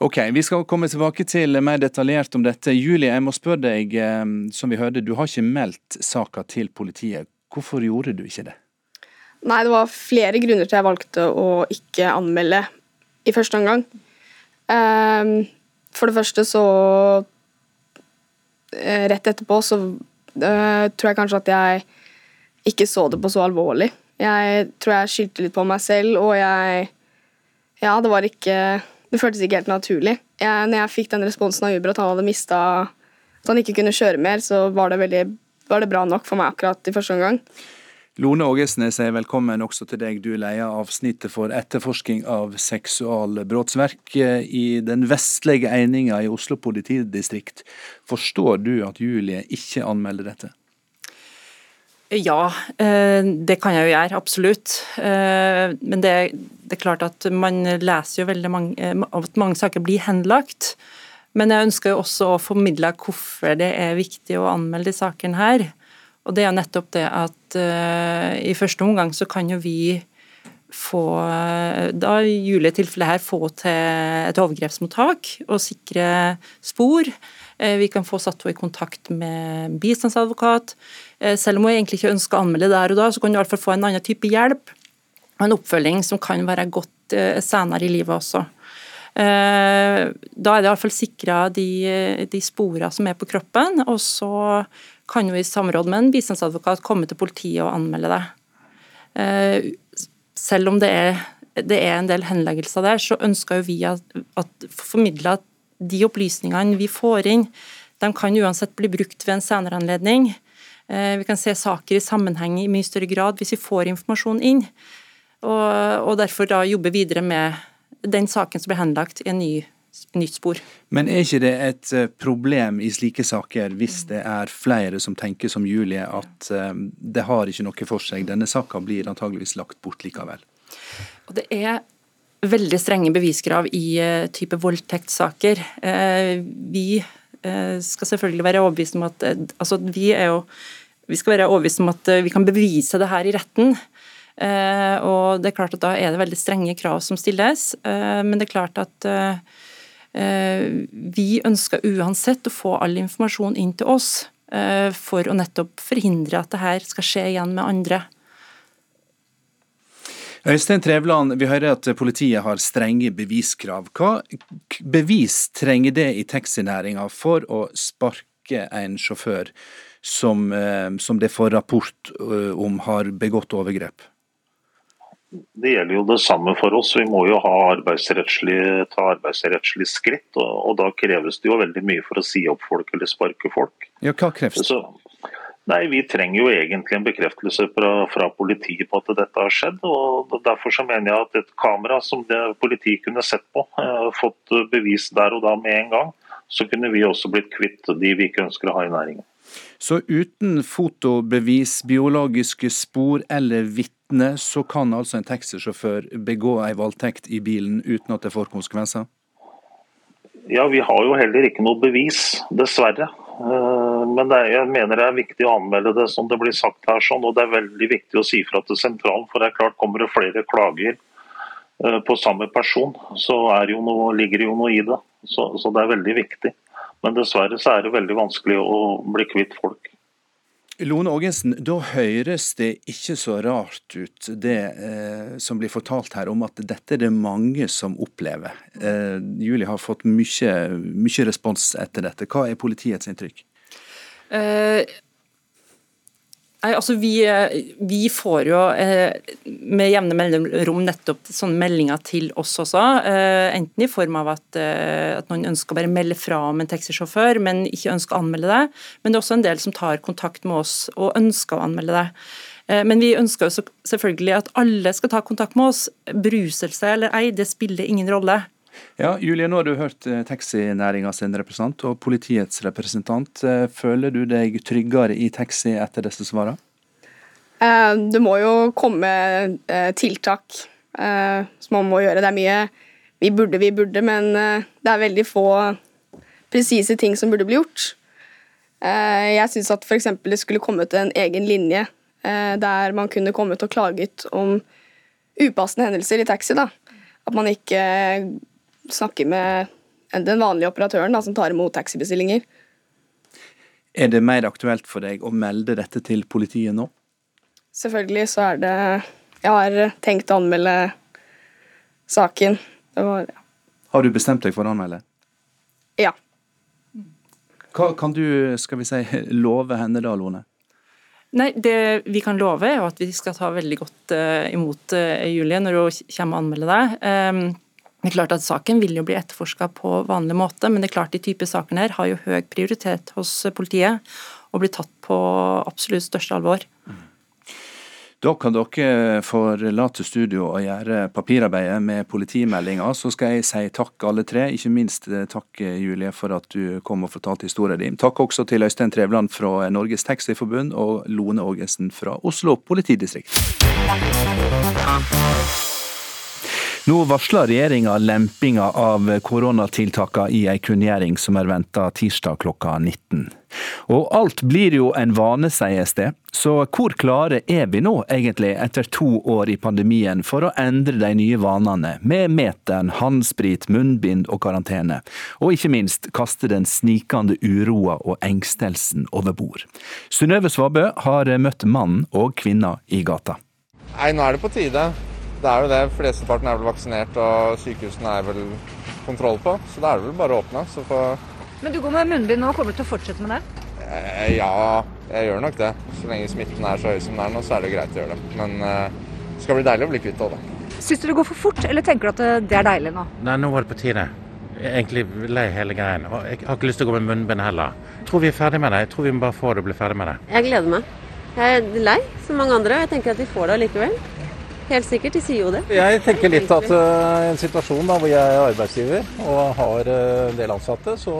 Ok, Vi skal komme tilbake til mer detaljert om dette. Julie, jeg må spørre deg, eh, som vi hørte, du har ikke meldt saka til politiet. Hvorfor gjorde du ikke det? Nei, det var flere grunner til jeg valgte å ikke anmelde i første omgang. Um, for det første så Rett etterpå så uh, tror jeg kanskje at jeg ikke så det på så alvorlig. Jeg tror jeg skyldte litt på meg selv, og jeg Ja, det var ikke det føltes ikke helt naturlig. Jeg, når jeg fikk den responsen av Uber at han hadde mista At han ikke kunne kjøre mer, så var det, veldig, var det bra nok for meg akkurat i første omgang. Lone Ågesnes er velkommen også til deg. Du er leder av avsnittet for etterforsking av seksualbrottsverk i den vestlige eininga i Oslo politidistrikt. Forstår du at Julie ikke anmelder dette? Ja, eh, det kan jeg jo gjøre, absolutt. Eh, men det, er klart at man leser jo veldig mange, eh, at mange saker blir henlagt. Men jeg ønsker jo også å formidle hvorfor det er viktig å anmelde de sakene her. Og det er nettopp det at i første omgang så kan jo vi få, da i Julie tilfellet her, få til et overgrepsmottak og sikre spor. Vi kan få satt henne i kontakt med bistandsadvokat. Eh, selv om hun egentlig ikke ønsker å anmelde der og da, så kan du i hvert fall få en annen type hjelp og en oppfølging som kan være godt eh, senere i livet også. Eh, da er det iallfall sikra de, de sporene som er på kroppen, og så kan jo i samråd med en bistandsadvokat komme til politiet og anmelde det. Selv om det er, det er en del henleggelser der, så ønsker jo vi at formidle at de opplysningene vi får inn, de kan uansett bli brukt ved en senere anledning. Eh, vi kan se saker i sammenheng i mye større grad hvis vi får informasjon inn. Og, og derfor da jobbe videre med den saken som blir henlagt i en ny nytt spor. Men er ikke det et eh, problem i slike saker hvis det er flere som tenker som Julie at eh, det har ikke noe for seg, denne saka blir antageligvis lagt bort likevel? Og det er veldig strenge beviskrav i type voldtektssaker. Vi skal selvfølgelig være overbevist om at altså vi er jo vi skal være overbevist om at eh, vi kan bevise det her i retten. Eh, og det er klart at Da er det veldig strenge krav som stilles, eh, men det er klart at vi ønsker uansett å få all informasjon inn til oss for å nettopp forhindre at det her skal skje igjen med andre. Øystein Trevland, vi hører at politiet har strenge beviskrav. Hva bevis trenger det i taxinæringa for å sparke en sjåfør som, eh, som det får rapport eh, om har begått overgrep? Det gjelder jo det samme for oss. Vi må jo ha arbeidsrettslig, ta arbeidsrettslig skritt. Og, og, da kreves det jo veldig mye for å si opp folk eller sparke folk. Ja, Hva kreves? Så, nei, Vi trenger jo egentlig en bekreftelse fra, fra, politiet på at dette har skjedd. og Derfor så mener jeg at et kamera som politiet kunne sett på, eh, fått bevis der og da med en gang, så kunne vi også blitt kvitt de vi ikke ønsker å ha i næringen. Så uten fotobevis, biologiske spor eller vitne, så kan altså en taxisjåfør begå ei voldtekt i bilen uten at det får konsekvenser? Ja, vi har jo heller ikke noe bevis, dessverre. Eh, men er, jeg mener det er viktig å anmelde det som det blir sagt her. sånn, Og det er veldig viktig å si fra til sentralen, for det er klart kommer det flere klager eh, på samme person, så det noe, ligger det jo noe i det. Så, så det er veldig viktig. Men dessverre så er det veldig vanskelig å bli kvitt folk. Lone Ågensen, da høres det ikke så rart ut det eh, som blir fortalt her om at dette er det mange som opplever. Eh, Julie har fått mye, mye, respons etter dette. Hva er politiets inntrykk? Eh, Nei, altså vi, vi, får jo eh, med jevne mellomrom nettopp sånne meldinger til oss også. Eh, enten i form av at, eh, at, noen ønsker å bare melde fra om en taxisjåfør, men ikke ønsker å anmelde det. Men det er også en del som tar kontakt med oss og ønsker å anmelde det. Eh, men vi ønsker jo selvfølgelig at alle skal ta kontakt med oss. Bruselse eller ei, det spiller ingen rolle. Ja, Julie, nå har du hørt eh, taxinæringa sin representant og politiets representant. Eh, føler du deg tryggere i taxi etter disse svarene? Eh, det må jo komme tiltak som man må gjøre. Det er mye vi burde, vi burde, men det er veldig få presise ting som burde bli gjort. Jeg syns at f.eks. det skulle kommet en egen linje der man kunne kommet og klaget om upassende hendelser i taxi. da. At man ikke snakker med den vanlige operatøren da, som tar imot taxibestillinger. Er det mer aktuelt for deg å melde dette til politiet nå? Selvfølgelig så er det Jeg har tenkt å anmelde saken. Var, ja. Har du bestemt deg for å anmelde? ja. Hva kan du skal vi si, love henne da, Lone? Nei, Det vi kan love, er at vi skal ta veldig godt uh, imot uh, Julie når hun kommer og anmelder deg. Um, det er klart at Saken vil jo bli etterforska på vanlig måte, men det er klart de type sakene her har jo høy prioritet hos politiet og blir tatt på absolutt største alvor. Da kan dere forlate studio og gjøre papirarbeidet med politimeldinga. Så skal jeg si takk alle tre, ikke minst eh, takk Julie for at du kom og fortalte historien din. Takk også til Øystein Trevland fra Norges Taxiforbund og Lone Ågesen fra Oslo politidistrikt. Nå varsler regjeringa lempinga av koronatiltakene i ei kunngjøring som er venta tirsdag klokka 19. Og alt blir jo en vane, sies det. Så hvor klare er vi nå egentlig etter to år i pandemien for å endre de nye vanene, med meteren, håndsprit, munnbind og karantene? Og ikke minst kaste den snikende uroa og engstelsen over bord. Synnøve Svabø har møtt mannen og kvinna i gata. Nei, nå er det på tide. Det er jo det. Flesteparten er vel vaksinert, og sykehusene er vel kontroll på. Så da er det vel bare å åpne. For... Men du går med munnbind nå, kommer du til å fortsette med det? Eh, ja, jeg gjør nok det. Så lenge smitten er så høy som den er nå, så er det greit å gjøre det. Men eh, det skal bli deilig å bli kvitt det. Syns du det går for fort, eller tenker du at det er deilig nå? Nei, nå var det på tide. Jeg er egentlig lei hele greien. Jeg har ikke lyst til å gå med munnbind heller. Jeg tror vi er ferdig med det. Jeg tror vi må bare få det og bli ferdig med det. Jeg gleder meg. Jeg er lei, som mange andre. Jeg tenker at vi får det allikevel. Helt sikkert, de sier jo det. Jeg tenker litt at uh, en situasjon da, hvor jeg er arbeidsgiver og har uh, en del ansatte, så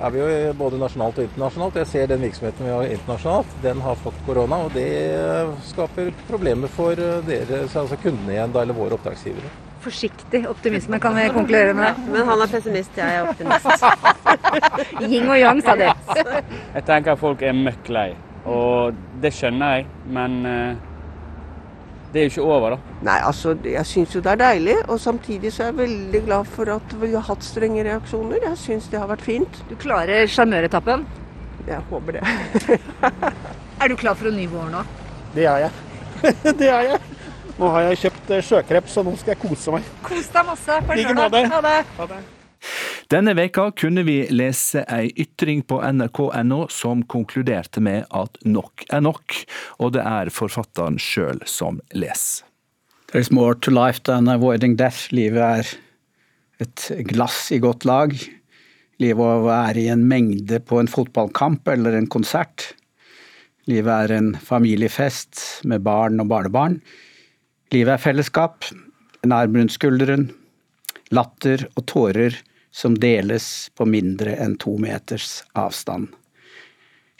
er vi jo både nasjonalt og internasjonalt. Jeg ser den virksomheten vi har internasjonalt, den har fått korona. Og det skaper problemer for dere, altså kundene igjen, da, eller våre oppdragsgivere. Forsiktig optimisme kan vi konkludere med. Ja, men han er pessimist, jeg er optimist. Yin og yang, sa de. Jeg tenker at folk er møkk lei, og det skjønner jeg, men det er jo ikke over, da. Nei, altså jeg syns jo det er deilig. Og samtidig så er jeg veldig glad for at vi har hatt strenge reaksjoner. Jeg syns det har vært fint. Du klarer sjarmøretappen? Jeg håper det. er du klar for en ny vår nå? Det er jeg. det er jeg. Nå har jeg kjøpt eh, sjøkreps, så nå skal jeg kose meg. Kos deg masse. I like måte. Ha det. Ha det. Denne veka kunne vi lese ei ytring på nrk.no som konkluderte med at nok er nok, og det er forfatteren sjøl som leser. There is more to life than avoiding death. Livet er et glass i godt lag. Livet å være i en mengde på en fotballkamp eller en konsert. Livet er en familiefest med barn og barnebarn. Livet er fellesskap, en arm rundt skulderen, latter og tårer som deles på mindre enn to meters avstand.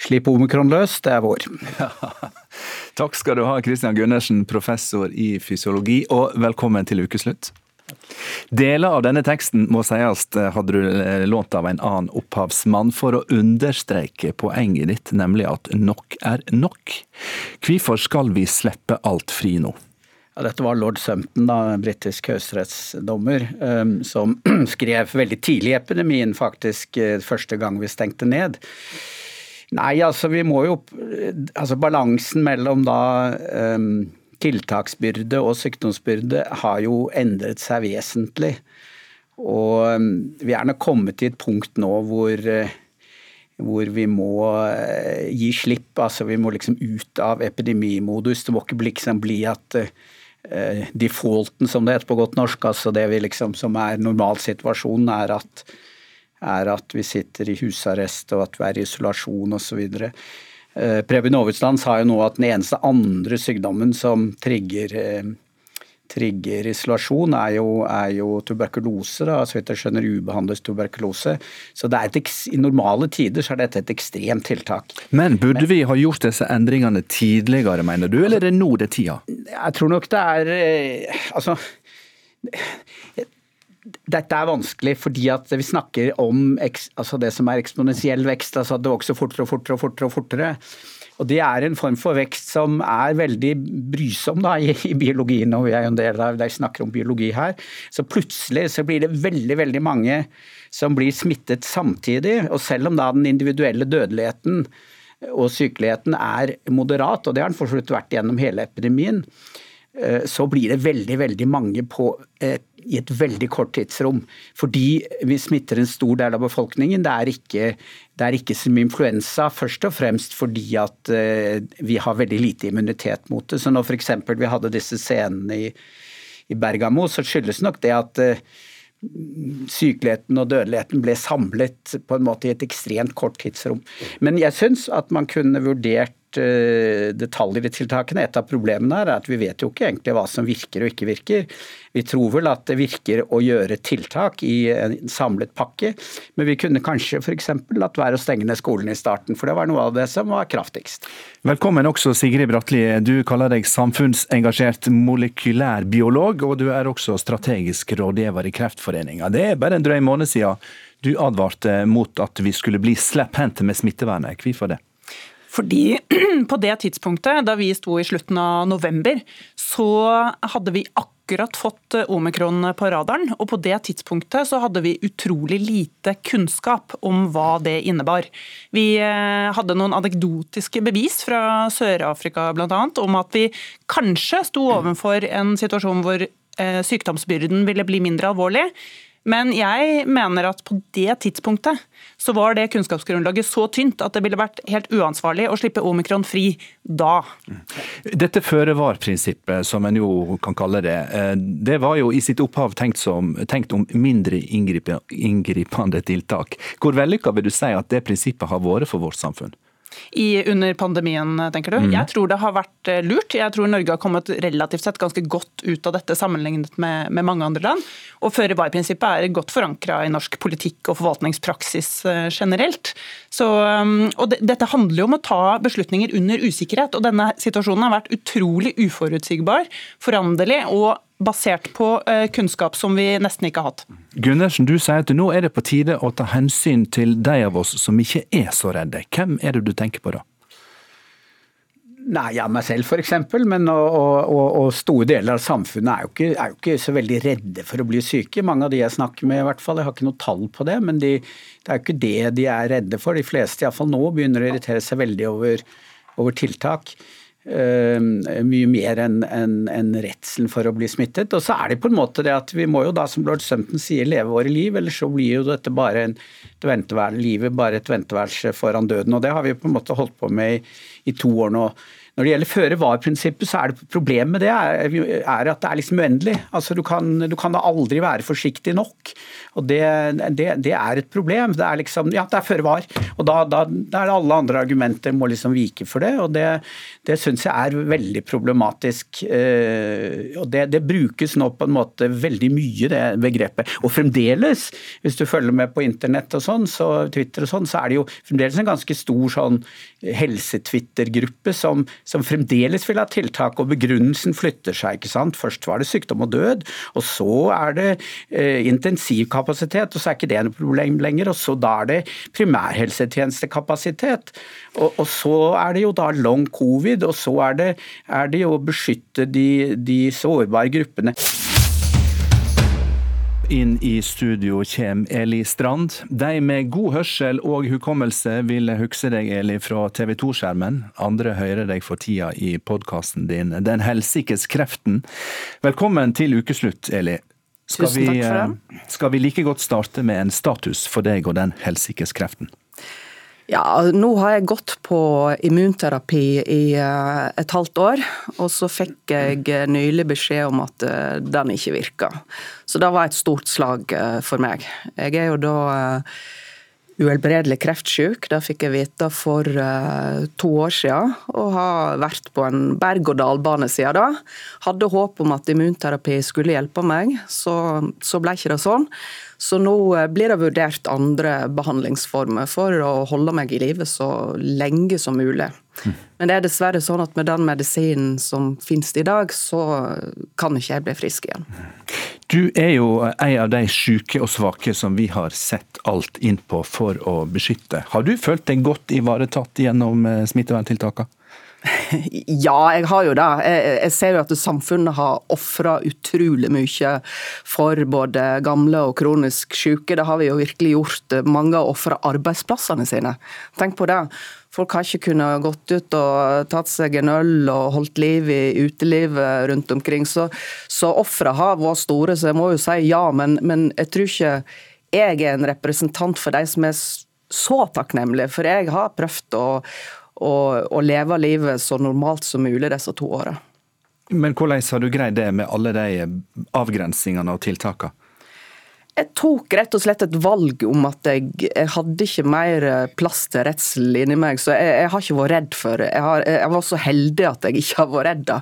Slipp omikron løs, det er vår. Ja. Takk skal du ha, Christian Gundersen, professor i fysiologi, og velkommen til ukeslutt. Deler av denne teksten må sies hadde du eh, lånt av en annen opphavsmann for å understreke poenget ditt, nemlig at nok er nok. Hvorfor skal vi slippe alt fri nå? Ja, dette var lord Sumpton, da, britisk høyesterettsdommer, um, som skrev veldig tidlig i epidemien, faktisk uh, første gang vi stengte ned. Nei, altså vi må jo Altså balansen mellom da um, tiltaksbyrde og sykdomsbyrde har jo endret seg vesentlig. Og um, vi er nok kommet til et punkt nå hvor uh, hvor vi må gi slipp. altså Vi må liksom ut av epidemimodus. Det må ikke liksom bli at uh, Eh, defaulten, som det heter på godt norsk, altså det vi liksom, som er normalsituasjonen, er at, er at vi sitter i husarrest og at vi er i isolasjon osv. Eh, Preben Aavitsland sa jo nå at den eneste andre sykdommen som trigger eh, trigger isolasjon, er jo, er jo tuberkulose. Da, så vidt jeg skjønner ubehandlet tuberkulose. Så et, I normale tider så er dette et ekstremt tiltak. Men burde Men, vi ha gjort disse endringene tidligere, mener du, eller er det nå det er tida? Jeg tror nok det er eh, Altså dette er vanskelig fordi at vi snakker om altså det som er eksponentiell vekst, altså at det vokser fortere og fortere og fortere. Og fortere. Og Det er en form for vekst som er veldig brysom da, i, i biologien, og vi er en del av de snakker om biologi her. Så plutselig så blir det veldig veldig mange som blir smittet samtidig. Og selv om da den individuelle dødeligheten og sykeligheten er moderat, og det har den for vært gjennom hele epidemien, eh, så blir det veldig veldig mange på et i et veldig kort tidsrom. Fordi vi smitter en stor del av befolkningen. Det er ikke, det er ikke som influensa, først og fremst fordi at uh, vi har veldig lite immunitet mot det. Så når f.eks. vi hadde disse scenene i, i, Bergamo, så skyldes nok det at uh, sykeligheten og dødeligheten ble samlet på en måte i et ekstremt kort tidsrom. Men jeg syns at man kunne vurdert Eh, detaljer i tiltakene. Et av problemene er at vi vet jo ikke egentlig hva som virker og ikke virker. Vi tror vel at det virker å gjøre tiltak i en samlet pakke, men vi kunne kanskje f.eks. latt være å stenge ned skolen i starten, for det var noe av det som var kraftigst. Velkommen også Sigrid Bratli. Du kaller deg samfunnsengasjert molekylærbiolog, og du er også strategisk rådgiver i Kreftforeninga. Det er bare en drøy måned siden du advarte mot at vi skulle bli slepphendte med smittevernet. Hvorfor det? Fordi på det tidspunktet, da vi sto i slutten av november, så hadde vi akkurat fått eh, omikron på radaren. Og på det tidspunktet så hadde vi utrolig lite kunnskap om hva det innebar. Vi eh, hadde noen anekdotiske bevis fra Sør-Afrika bl.a. om at vi kanskje sto overfor en situasjon hvor eh, sykdomsbyrden ville bli mindre alvorlig. Men jeg mener at på det tidspunktet så var det kunnskapsgrunnlaget så tynt at det ville vært helt uansvarlig å slippe omikron fri da. Dette føre-var-prinsippet, som en jo kan kalle det, eh, det var jo i sitt opphav tenkt, som, tenkt om mindre inngripende tiltak. Hvor vellykka vil du si at det prinsippet har vært for vårt samfunn? I, under pandemien, tenker du? Mm. Jeg tror det har vært eh, lurt. Jeg tror Norge har kommet relativt sett ganske godt ut av dette sammenlignet med, med mange andre land. Og føre-var-prinsippet er godt forankra i norsk politikk og forvaltningspraksis eh, generelt. Så, um, og det, dette handler jo om å ta beslutninger under usikkerhet, og denne situasjonen har vært utrolig uforutsigbar, foranderlig og basert på eh, kunnskap som vi nesten ikke har hatt. Gundersen, du sier at nå er det på tide å ta hensyn til de av oss som ikke er så redde. Hvem er det du tenker på da? Nei, ja, meg selv f.eks. Men og, og, og, store deler av samfunnet er jo, ikke, er jo, ikke, så veldig redde for å bli syke. Mange av de jeg snakker med, i hvert fall. Jeg har ikke noe tall på det, men de, det er jo ikke det de er redde for. De fleste, iallfall nå, begynner å irritere seg veldig over, over tiltak. Uh, mye mer enn en, en redselen for å bli smittet. Og så er det på en måte det at vi må jo da, som lord Sumpton sier, leve våre liv, ellers så blir jo dette bare en, et livet bare et venteværelse foran døden. Og det har vi på en måte holdt på med i, i to år nå. Når det gjelder føre-var-prinsippet, så er det problemet med det er, at det er liksom uendelig. Altså, du, kan, du kan da aldri være forsiktig nok. Og det, det, det, er et problem. Det er liksom, ja, det er føre var. Og da, da, da, er det alle andre argumenter må liksom vike for det. Og det, det syns jeg er veldig problematisk. Eh, og det, det, brukes nå på en måte veldig mye, det begrepet. Og fremdeles, hvis du følger med på internett og sånn, så Twitter og sånn, så er det jo fremdeles en ganske stor sånn helsetwitter-gruppe som, som, fremdeles vil ha tiltak, og begrunnelsen flytter seg. ikke sant? Først var det sykdom og død, og så er det eh, intensivkapasitet, og så er ikke det noe problem lenger. Og så da er det primærhelsetjenestekapasitet. Og, og, så er det jo da long covid, og så er det, er det jo å beskytte de, de sårbare gruppene. Inn i studio kommer Eli Strand. De med god hørsel og hukommelse vil huske deg, Eli, fra TV 2-skjermen. Andre hører deg for tida i podkasten din Den helsikes kreften. Velkommen til ukeslutt, Eli. Skal Tusen takk for det. Vi, skal vi like godt starte med en status for deg og Den helsikes kreften? Ja, nå har jeg gått på immunterapi i eh, et halvt år, og så fikk jeg nylig beskjed om at eh, den ikke virka. Så det var et stort slag eh, for meg. Jeg er jo da uhelbredelig kreftsjuk. Det fikk jeg vite for to år siden, og har vært på en berg-og-dal-bane siden da. Hadde håp om at immunterapi skulle hjelpe meg, så, så ble ikke det sånn. Så nå eh, blir det vurdert andre behandlingsformer for å holde meg i live så lenge som mulig. Men det er dessverre sånn at med den medisinen som finnes i dag, så kan ikke jeg bli frisk igjen. Du er jo en av de syke og svake som vi har sett alt inn på for å beskytte. Har du følt deg godt ivaretatt gjennom eh, smitteverntiltakene? Ja, jeg har jo det. Jeg, ser jo at samfunnet har ofra utrolig mye for både gamle og kronisk syke. Det har vi jo virkelig gjort. Mange har ofra arbeidsplassene sine. Tenk på det. Folk har ikke kunnet gått ut og tatt seg en øl og holdt liv i utelivet rundt omkring. Så, så ofra har vært store, så jeg må jo si ja. Men, men jeg tror ikke jeg er en representant for de som er så takknemlige. For jeg har prøvd å og, og leve livet så normalt som mulig disse to åra. Men hvordan har du greid det med alle de avgrensningene og tiltakene? Jeg tok rett og slett et valg om at jeg, jeg hadde ikke mer plass til redsel inni meg, så jeg, jeg, har ikke vært redd for det. Jeg, jeg, var så heldig at jeg ikke har vært redd. da.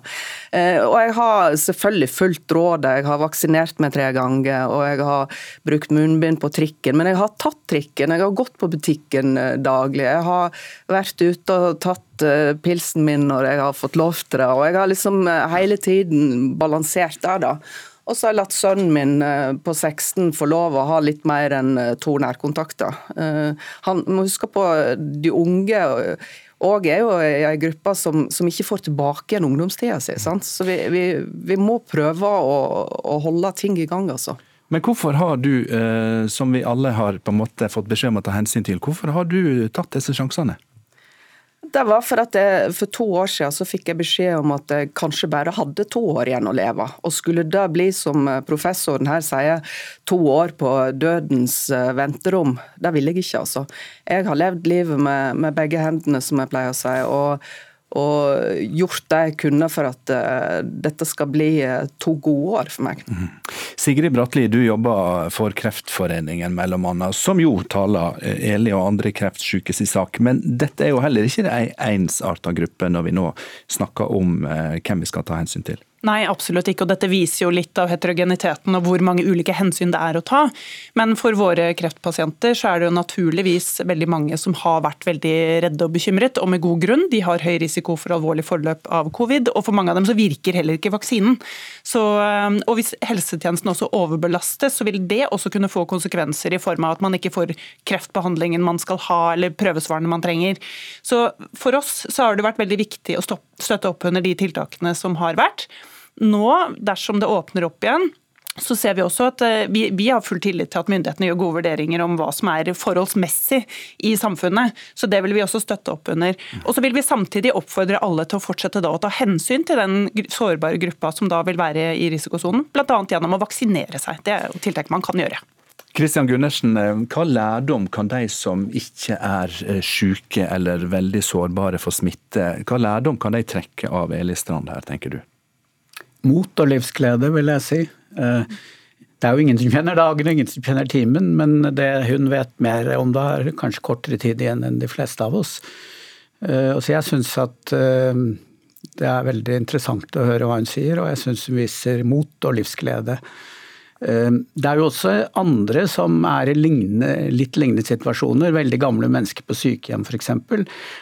Eh, og jeg har selvfølgelig fulgt rådet. Jeg har vaksinert meg tre ganger, og jeg har brukt munnbind på trikken. Men jeg har tatt trikken, jeg har gått på butikken eh, daglig. Jeg har vært ute og tatt eh, pilsen min når jeg har fått lov til det. Og jeg har liksom hele tiden balansert der, da. Og så har jeg latt sønnen min eh, på 16 få lov å ha litt mer enn eh, to nærkontakter. Eh, han må huske på de unge og er jo ei gruppe som, som, ikke får tilbake igjen ungdomstida si. Så vi, vi, vi, må prøve å, å, holde ting i gang, altså. Men hvorfor har du, som vi alle har på en måte fått beskjed om å ta hensyn til, hvorfor har du tatt disse sjansene? Det var for at jeg, For to år siden så fikk jeg beskjed om at jeg kanskje bare hadde to år igjen å leve. Og skulle det bli, som professoren her sier, to år på dødens eh, venterom, det ville jeg ikke, altså. Jeg har levd livet med, med begge hendene, som jeg pleier å si. og og gjort det jeg kunne for at uh, dette skal bli uh, to gode år for meg. Mm. Sigrid Bratli, du jobber for Kreftforeningen mellom annet, som jo taler uh, Eli og andre kreftsyke sin sak. Men dette er jo heller ikke ei ensarta gruppe når vi nå snakker om hvem vi skal ta hensyn til? Nei, absolutt ikke. og Dette viser jo litt av heterogeniteten og hvor mange ulike hensyn det er å ta. Men for våre kreftpasienter så er det jo naturligvis veldig mange som har vært veldig redde og bekymret, og med god grunn. De har høy risiko for alvorlig forløp av covid, og for mange av dem så virker heller ikke vaksinen. Så, eh, og Hvis helsetjenesten også overbelastes, så vil det også kunne få konsekvenser i form av at man ikke får kreftbehandlingen man skal ha, eller prøvesvarene man trenger. Så For oss så har det vært veldig viktig å støtte opp under de tiltakene som har vært. Nå, dersom det åpner opp igjen, så ser Vi også at eh, vi, vi, har full tillit til at myndighetene gjør gode vurderinger om hva som er forholdsmessig i samfunnet. Så Det vil vi også støtte opp under. Og så vil vi samtidig oppfordre alle til å fortsette å ta hensyn til den sårbare gruppa som da vil være i risikosonen, bl.a. gjennom å vaksinere seg. Det er jo tiltak man kan gjøre. Kristian Gundersen, eh, hva lærdom kan de som ikke er eh, syke eller veldig sårbare for smitte, hva lærdom kan de trekke av Eli Strand her, tenker du? Mot og livsglede, vil jeg si. Eh, det er jo ingen som kjenner dagen, ingen som kjenner timen, men det hun vet mer om det, er kanskje kortere tid igjen enn de fleste av oss. Eh, så jeg syns at eh, det er veldig interessant å høre hva hun sier, og jeg syns hun viser mot og livsglede. Det er jo også andre som er i lignende, litt lignende situasjoner. Veldig gamle mennesker på sykehjem f.eks.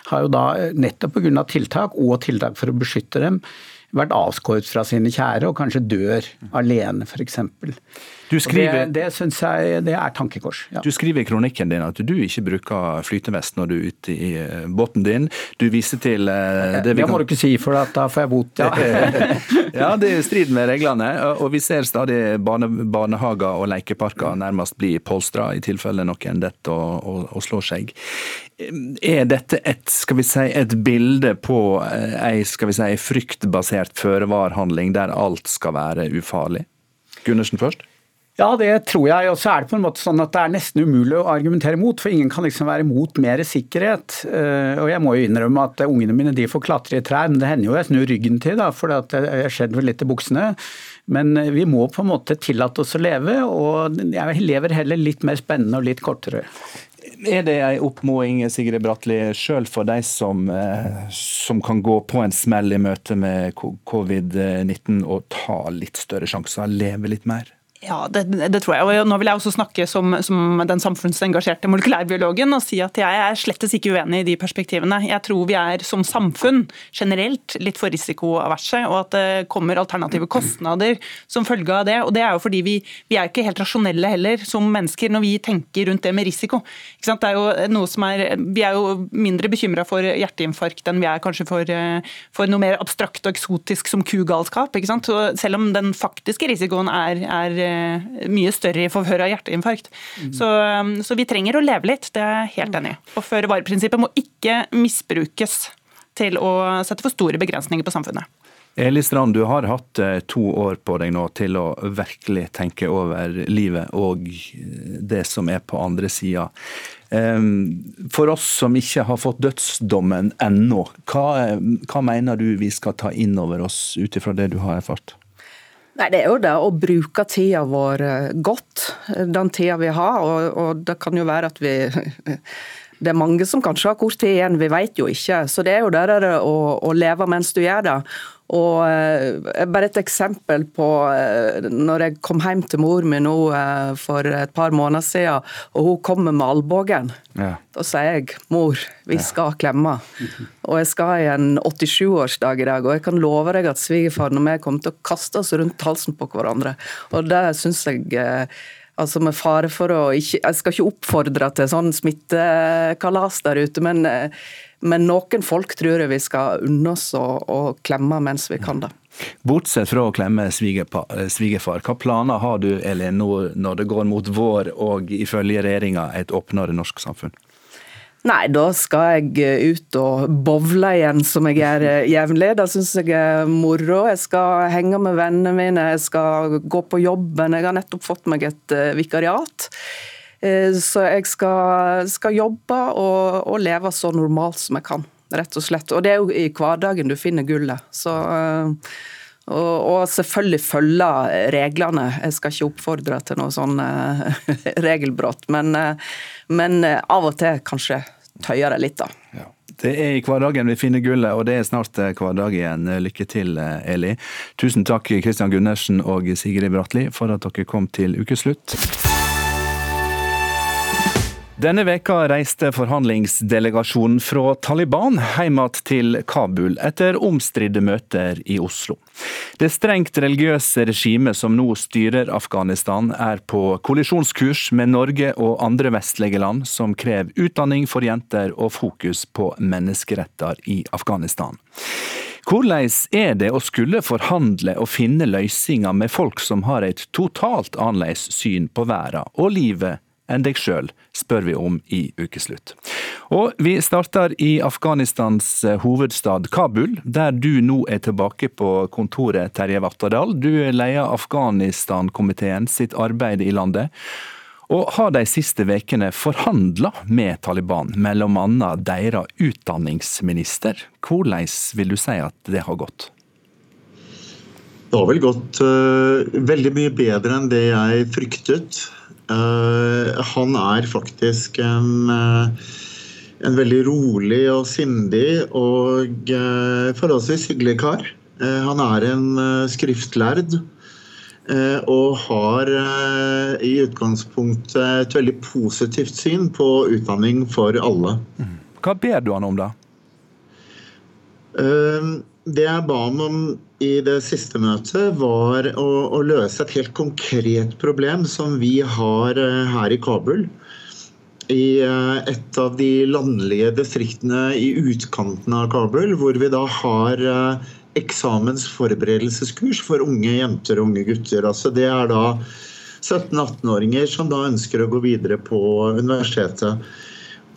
har jo da nettopp pga. tiltak og tiltak for å beskytte dem vært avskåret fra sine kjære og kanskje dør alene, f.eks. Du skriver, det det syns jeg det er tankekors. Ja. Du skriver i kronikken din at du ikke bruker flytevest når du er ute i eh, båten din. Du viser til uh, det vi kan... må du ikke si, for da får jeg bot. Ja. ja, det er i strid med reglene. Og vi ser stadig barne, barnehager og lekeparker nærmest bli polstra i tilfelle noen detter og, og, og, slår seg. Er dette et, skal vi si, et bilde på eh, ei skal vi si, fryktbasert føre-var-handling der alt skal være ufarlig? Gundersen først? Ja, det tror jeg. Og så er det på en måte sånn at det er nesten umulig å argumentere mot, for ingen kan liksom være mot mer sikkerhet. Eh, og jeg må jo innrømme at ungene mine de får klatre i trær, men det hender jo jeg snur ryggen til, da, for skjedd vel litt i buksene. Men eh, vi må på en måte tillate oss å leve, og jeg lever heller litt mer spennende og litt kortere. Er det en oppmåing Sigrid Bratli, sjøl for de som, eh, som, kan gå på en smell i møte med covid-19 og ta litt større sjanser, leve litt mer? Ja, det, det, tror jeg. Og nå vil jeg også snakke som, som, den samfunnsengasjerte molekylærbiologen og si at jeg er slettes ikke uenig i de perspektivene. Jeg tror vi er som samfunn generelt litt for risikoaverse, og at det kommer alternative kostnader som følge av det. Og det er jo fordi vi, vi er ikke helt rasjonelle heller som mennesker når vi tenker rundt det med risiko. Det er jo noe som er, vi er jo mindre bekymra for hjerteinfarkt enn vi er kanskje for, for, noe mer abstrakt og eksotisk som kugalskap. ikke sant? Selv om den faktiske risikoen er, er mye større i forhør av hjerteinfarkt. Mm. Så, um, så, vi trenger å leve litt, det er jeg helt enig i. Og føre-var-prinsippet må ikke misbrukes til å sette for store begrensninger på samfunnet. Eli Strand, du har hatt eh, to år på deg nå til å virkelig tenke over livet og det som er på andre sida. For oss som ikke har fått dødsdommen ennå, hva, hva mener du vi skal ta inn over oss ut ifra det du har erfart? Nei, Det er jo det å bruke tida vår eh, godt, den tida vi har. Og, og, det kan jo være at vi Det er mange som kanskje har kort tid igjen, vi vet jo ikke. Så det er jo det der å, å leve mens du gjør det. Og eh, Bare et eksempel på eh, når jeg kom hjem til mor mi nå eh, for et par måneder siden, og hun kommer med albuen. Ja. Da sier jeg 'mor, vi skal klemme'. Og jeg skal i en 87-årsdag i dag, og jeg kan love deg at svigerfaren og jeg kommer til å kaste oss rundt halsen på hverandre. Og det syns jeg Altså med fare for å ikke Jeg skal ikke oppfordre til sånn smittekalas der ute, men men noen folk tror jeg vi skal unne oss å klemme mens vi kan det. Bortsett fra å klemme svigerfar, hva planer har du Elin, nå når det går mot vår og ifølge regjeringa et åpnere norsk samfunn? Nei, da skal jeg ut og bowle igjen, som jeg gjør jevnlig. Det syns jeg er moro. Jeg skal henge med vennene mine, jeg skal gå på jobben. Jeg har nettopp fått meg et eh, vikariat. Eh, så jeg skal, skal jobbe og, og, leve så normalt som jeg kan, rett og slett. Og det er jo i hverdagen du finner gullet. Så, eh, og, selvfølgelig følge reglene. Jeg skal ikke oppfordre til noe sånn regelbrudd, men, men av og til kanskje tøyer det litt, da. Ja. Det er i hverdagen vi finner gullet, og det er snart hverdag igjen. Lykke til, Eli. Tusen takk Kristian Gundersen og Sigrid Bratli for at dere kom til ukeslutt. Denne veka reiste forhandlingsdelegasjonen fra Taliban hjem til Kabul etter omstridte møter i Oslo. Det strengt religiøse regimet som nå styrer Afghanistan, er på kollisjonskurs med Norge og andre vestlige land som krever utdanning for jenter og fokus på menneskeretter i Afghanistan. Hvordan er det å skulle forhandle og finne løsninger med folk som har et totalt annerledes syn på verden og livet enn deg sjøl, spør vi om i Ukeslutt. Og vi starter i Afghanistans eh, hovedstad Kabul, der du nå er tilbake på kontoret, Terje Vatterdal. Du leder Afghanistan-komiteen sitt arbeid i landet. Og har de siste ukene forhandla med Taliban, annet deres utdanningsminister. Hvordan vil du si at det har gått? Det har vel gått uh, veldig mye bedre enn det jeg fryktet. Uh, han er faktisk en, uh, en, veldig rolig og sindig og uh, forholdsvis hyggelig kar. han er en skriftlærd og har i utgangspunktet et veldig positivt syn på utdanning for alle. Mm. Hva ber du han om, da? Det jeg ba ham om i det siste møtet, var å, å, løse et helt konkret problem som vi har uh, her i Kabul. I uh, et av de landlige distriktene i utkanten av Kabul, hvor vi da har uh, eksamensforberedelseskurs for unge jenter og unge gutter. Altså det er da 17-18-åringer som da ønsker å gå videre på universitetet.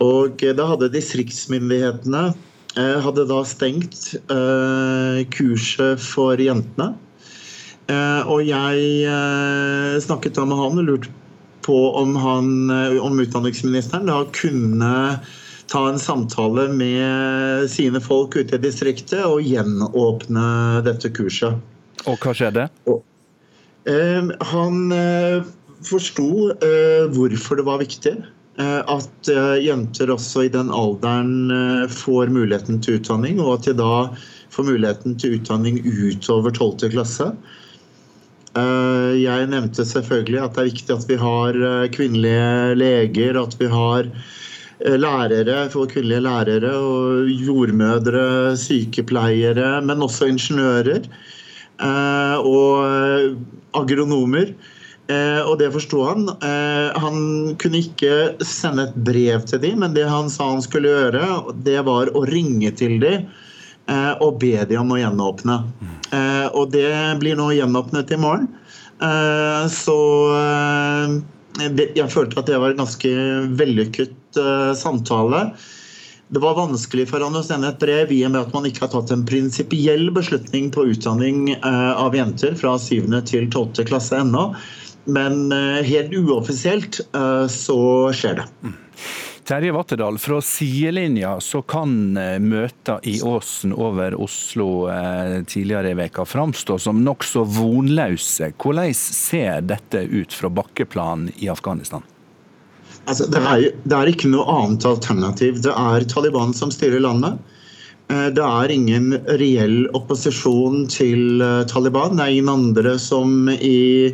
Og da hadde distriktsmyndighetene Eh, hadde da stengt eh, kurset for jentene. Eh, og jeg snakket da med han og lurte på om, han, om utdanningsministeren da kunne ta en samtale med sine folk ute i distriktet og gjenåpne dette kurset. Og hva skjedde? Han forsto hvorfor det var viktig. Eh, at eh, jenter også i den alderen eh, får muligheten til utdanning, og at de da får muligheten til utdanning utover 12. klasse. Jeg nevnte selvfølgelig at det er viktig at vi har kvinnelige leger, at vi har lærere, for kvinnelige lærere og jordmødre, sykepleiere, men også ingeniører og agronomer. Og det forsto han. Han kunne ikke sende et brev til dem, men det han sa han skulle gjøre, det var å ringe til dem Eh, og be dem om å gjenåpne. Eh, og det blir nå gjenåpnet i morgen. Eh, så jeg følte at det var en ganske vellykket samtale. Det var vanskelig for han å sende et brev i og med at man ikke har tatt en prinsipiell beslutning på utdanning av jenter fra 7. til 12. klasse ennå. Men helt uoffisielt så skjer det. Mm. Terje Vattedal, fra sidelinja så kan eh, møter i Åsen over Oslo eh, tidligere i veka framstå som nokså vonløse. Hvordan ser dette ut fra bakkeplan i Afghanistan? Altså, det, er, det er ikke noe annet alternativ. Det er Taliban som styrer landet. Eh, det er ingen reell opposisjon til Taliban. Det er ingen andre som i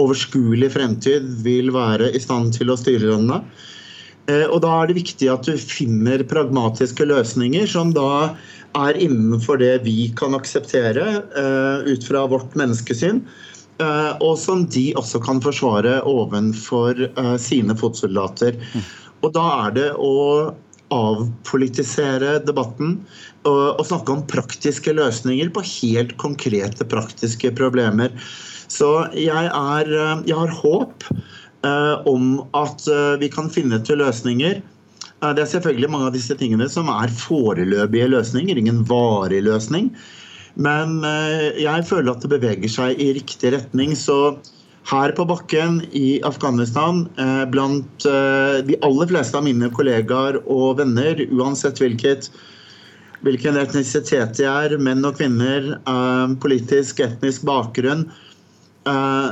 overskuelig fremtid vil være i stand til å styre landet. Eh, og Da er det viktig at du finner pragmatiske løsninger som da er innenfor det vi kan akseptere eh, ut fra vårt menneskesyn. Eh, og som de også kan forsvare ovenfor sine fotsoldater. Og Da er det å avpolitisere debatten og, snakke om praktiske løsninger på helt konkrete praktiske problemer. Så jeg, er, jeg har håp Eh, om at eh, vi kan finne til løsninger. Eh, det er selvfølgelig mange av disse tingene som er foreløpige løsninger, ingen varig løsning. Men jeg føler at det beveger seg i riktig retning. Så her på bakken i Afghanistan, blant de aller fleste av mine kollegaer og venner, uansett hvilket, hvilken etnisitet de er, menn og kvinner, politisk, etnisk bakgrunn, Eh,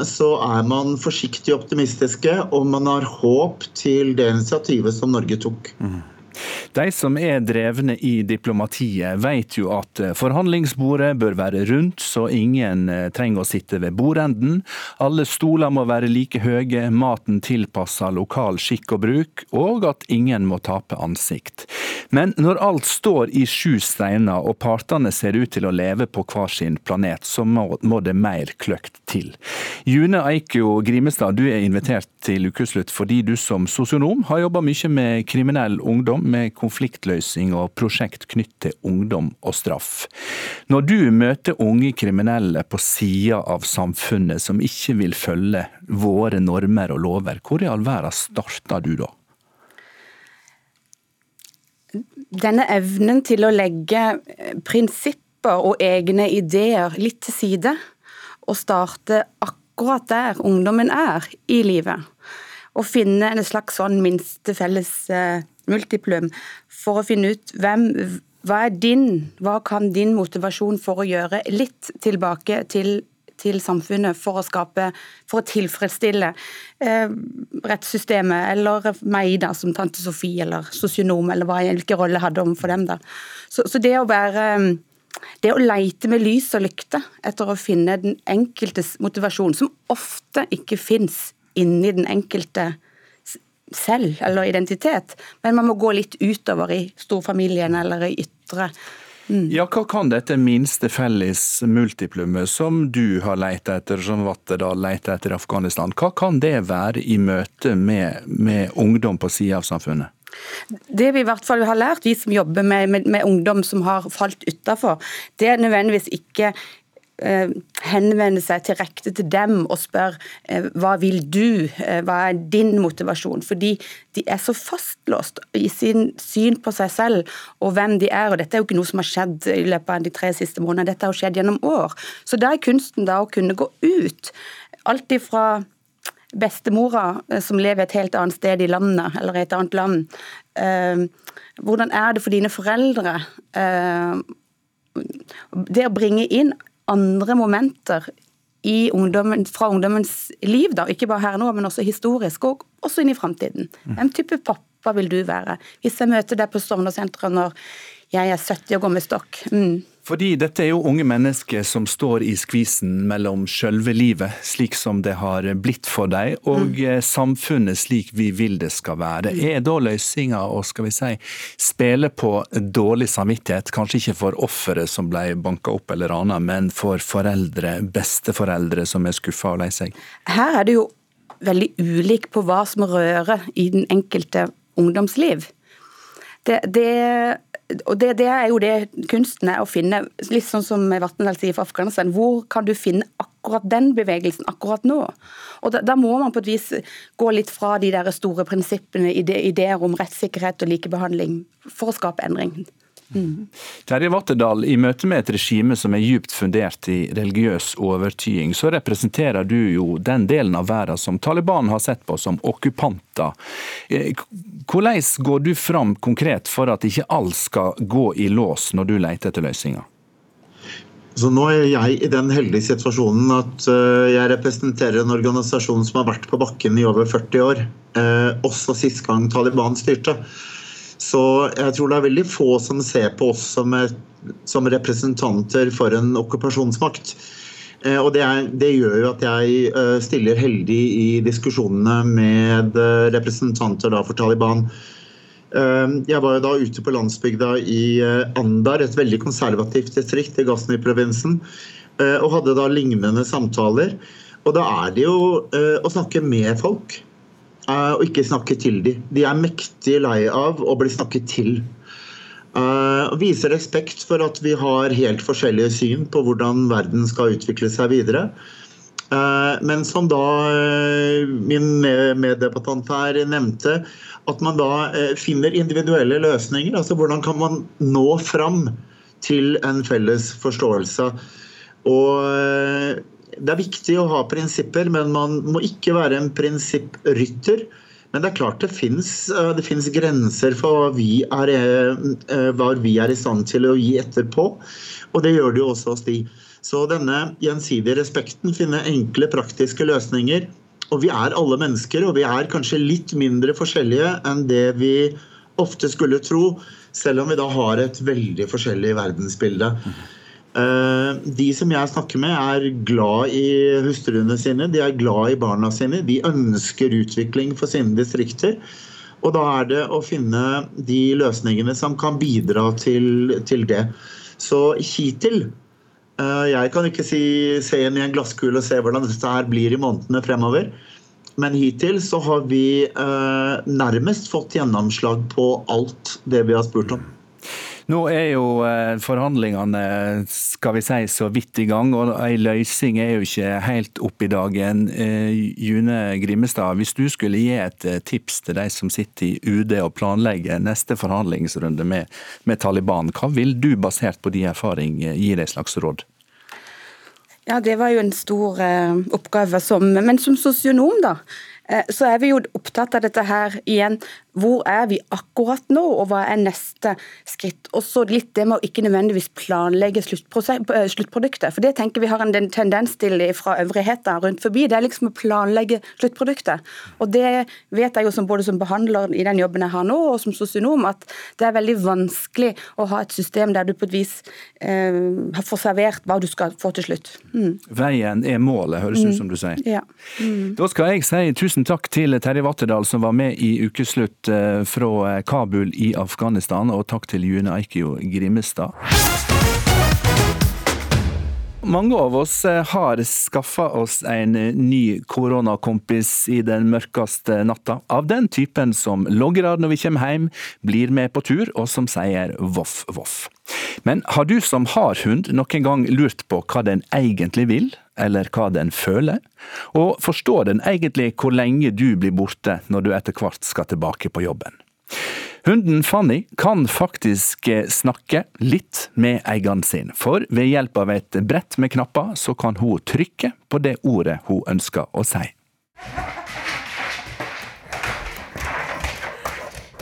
så er man forsiktig optimistiske, og man har håp til det initiativet som Norge tok. Mm. De som er drevne i diplomatiet vet jo at forhandlingsbordet bør være rundt, så ingen eh, trenger å sitte ved bordenden. Alle stoler må være like høye, maten tilpassa lokal skikk og bruk, og at ingen må tape ansikt. Men når alt står i sju steiner og partene ser ut til å leve på hver sin planet, så må det mer kløkt til. June Eikjo Grimestad, du er invitert til ukeslutt fordi du som sosionom har jobba mye med kriminell ungdom med konfliktløsning og prosjekt knytt til ungdom og straff. Når du møter unge kriminelle på sida av samfunnet som ikke vil følge våre normer og lover, hvor i all verden starter du da? Denne evnen til å legge prinsipper og egne ideer litt til side, og starte akkurat der ungdommen er i livet. Og finne en slags sånn minste felles eh, multiplum for å finne ut hvem hva er din, hva kan din motivasjon for å gjøre litt tilbake til, til samfunnet for å skape, for å tilfredsstille eh, rettssystemet, eller meg da, som tante Sofie, eller sosionom, eller hva, hvilken rolle jeg hadde overfor dem. da. Så, så, det å være det å leite med lys og lykte etter å finne den enkeltes motivasjon, som ofte ikke fins inni den enkelte selv eller identitet, men man må gå litt utover i storfamilien eller i ytre. Mm. Ja, Hva kan dette minste felles multiplumet som du har leita etter, som Vattedal leita etter i Afghanistan, hva kan det være i møte med, med ungdom på sida av samfunnet? Det vi i hvert fall har lært, vi som jobber med, med, med ungdom som har falt utafor, det er nødvendigvis ikke Eh, henvende seg direkte til dem og spør eh, hva vil du, eh, hva er din motivasjon? Fordi de er så fastlåst i sin syn på seg selv og hvem de er. og Dette er jo ikke noe som har skjedd i løpet av de tre siste månedene, dette har skjedd gjennom år. Så da er kunsten da å kunne gå ut. Alt ifra bestemora som lever et helt annet sted i landet, eller i et annet land. Hvordan er det for dine foreldre? Det å bringe inn andre momenter ungdommen, fra ungdommens liv, da, ikke bare her nå, men også historisk, og også inn i framtiden. Mm. Hvem type pappa vil du være? Hvis jeg møter deg på Stovner-senteret når jeg er 70 og går med stokk. Mm. Fordi dette er jo unge mennesker som står i skvisen mellom sjølve livet, slik som det har blitt for dem, og mm. samfunnet slik vi vil det skal være. Mm. Er da løsninga å skal vi si, spille på dårlig samvittighet, kanskje ikke for offeret som ble banka opp eller rana, men for foreldre, besteforeldre som er skuffa og lei seg? Her er det jo veldig ulik på hva som rører i den enkelte ungdomsliv. Det, det, og det, det, er jo det kunsten er å finne, litt sånn som Vatnedal sier for Afghanistan, hvor kan du finne akkurat den bevegelsen akkurat nå? Og da, da må man på et vis gå litt fra de der store prinsippene, ideer om rettssikkerhet og likebehandling, for å skape endring. Mm. Terje Vatterdal, i møte med et regime som er djupt fundert i religiøs overtying, så representerer du jo den delen av verden som Taliban har sett på som okkupanter. Eh, hvordan går du fram konkret for at ikke alt skal gå i lås når du leter etter løsninger? Så nå er jeg i den heldige situasjonen at eh, jeg representerer en organisasjon som har vært på bakken i over 40 år. Eh, også sist gang Taliban styrte. Så jeg tror det er veldig få som ser på oss som, som representanter for en okkupasjonsmakt. Eh, og det, er, det, gjør jo at jeg eh, stiller heldig i diskusjonene med eh, representanter for Taliban. Jeg var jo da ute på landsbygda i Andar, et veldig konservativt distrikt i Ghazni-provinsen, og hadde da lignende samtaler. Og da er det jo å snakke med folk. Eh, og ikke snakke til dem. De er mektig lei av å bli snakket til. Uh, viser respekt for at vi har helt forskjellige syn på hvordan verden skal utvikle seg videre. Uh, men som da uh, min meddebattant her nevnte, at man da finner individuelle løsninger. Altså hvordan kan man nå fram til en felles forståelse. Og det er viktig å ha prinsipper, men man må ikke være en prinsipprytter. Men det er klart det fins eh, grenser for hva vi, er, eh, hva vi er i stand til å gi etterpå. Og det gjør det jo også hos de. Så denne gjensidige respekten, finne enkle, praktiske løsninger. Og vi er alle mennesker, og vi er kanskje litt mindre forskjellige enn det vi ofte skulle tro, selv om vi da har et veldig forskjellig verdensbilde. Eh, de som jeg snakker med, er glad i hustruene sine, de er glad i barna sine. De ønsker utvikling for sine distrikter. Og da er det å finne de løsningene som kan bidra til, til det. Så hittil eh, Jeg kan ikke si, se inn i en glasskule og se hvordan dette her blir i månedene fremover. Men hittil så har vi eh, nærmest fått gjennomslag på alt det vi har spurt om. Nå er jo eh, forhandlingene skal vi si, så vidt i gang, og ei løsning er jo ikke helt opp i dagen. Eh, June Grimmestad, hvis du skulle gi et eh, tips til de som sitter i UD og planlegger neste forhandlingsrunde med, med Taliban, hva vil du basert på din erfaring gi deg slags råd? Ja, Det var jo en stor oppgave. Som, men som sosionom, da, så er vi jo opptatt av dette her igjen hvor er vi akkurat nå, og hva er neste skritt? Og så litt det med å ikke nødvendigvis planlegge eh, sluttproduktet. For det tenker vi har en tendens til fra øvrigheten rundt forbi. Det er liksom å planlegge sluttproduktet. Og det vet jeg jo som både som behandler i den jobben jeg har nå, og som sosionom, at det er veldig vanskelig å ha et system der du på et vis eh, får servert hva du skal få til slutt. Mm. Veien er målet, høres ut mm. som du sier. Ja. Mm. Da skal jeg si tusen takk til Terje Vatterdal som var med i Ukeslutt Eh, fra eh, Kabul i Afghanistan, og takk til June Eikio Grimestad. Mange av oss eh, har skaffa oss en ny koronakompis i den mørkeste natta. Av den typen som logrer når vi kommer hjem, blir med på tur, og som sier voff, voff. Men har du som har hund noen gang lurt på hva den egentlig vil? Eller hva den føler? Og forstår den egentlig hvor lenge du blir borte når du etter hvert skal tilbake på jobben? Hunden Fanny kan faktisk snakke litt med eieren sin, for ved hjelp av et brett med knapper så kan hun trykke på det ordet hun ønsker å si.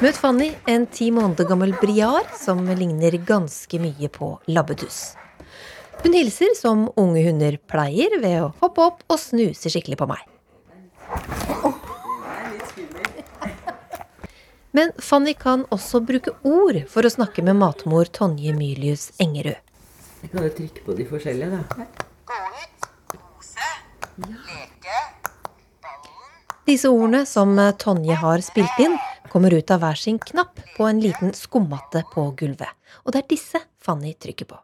Møt Fanny, en ti måneder gammel briar som ligner ganske mye på labbetuss. Hun hilser som unge hunder pleier, ved å hoppe opp og snuse skikkelig på meg. Men Fanny kan også bruke ord for å snakke med matmor Tonje Mylius Engerud. Jeg kan jo trykke på de forskjellige, da. Disse ordene som Tonje har spilt inn, kommer ut av hver sin knapp på en liten skummatte på gulvet. Og det er disse Fanny trykker på.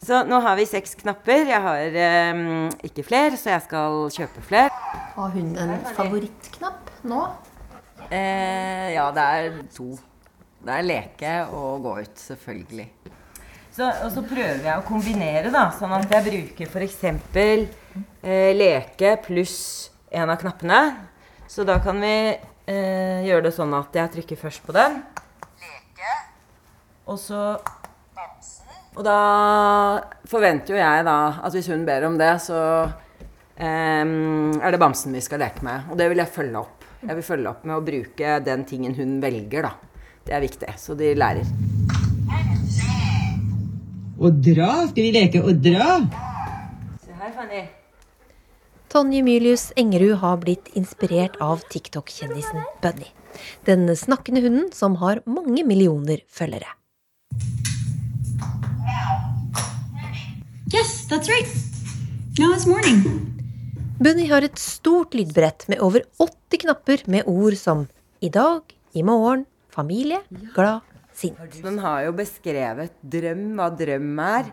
Så nå har vi seks knapper. Jeg har um, ikke flere, så jeg skal kjøpe flere. Har hun en favorittknapp nå? Eh, ja, det er to. Det er leke og gå ut, selvfølgelig. Så, og så prøver jeg å kombinere, da, sånn at jeg bruker f.eks. Eh, leke pluss en av knappene. Så da kan vi eh, gjøre det sånn at jeg trykker først på den. Leke. Og så Og da forventer jo jeg da at hvis hun ber om det, så um, er det bamsen vi skal leke med. Og det vil jeg følge opp. Jeg vil følge opp med å bruke den tingen hun velger, da. Det er viktig. Så de lærer. Å dra? Skal vi leke å dra? Se her, Fanny. Tonje Mylius Engerud har blitt inspirert av TikTok-kjendisen Bunny. Den snakkende hunden som har mange millioner følgere. Yes, that's right. Now it's morning. Bunny har et stort lydbrett med over 80 knapper med ord som i dag, i morgen, familie, glad, sint. Den har jo beskrevet drøm, hva drøm er.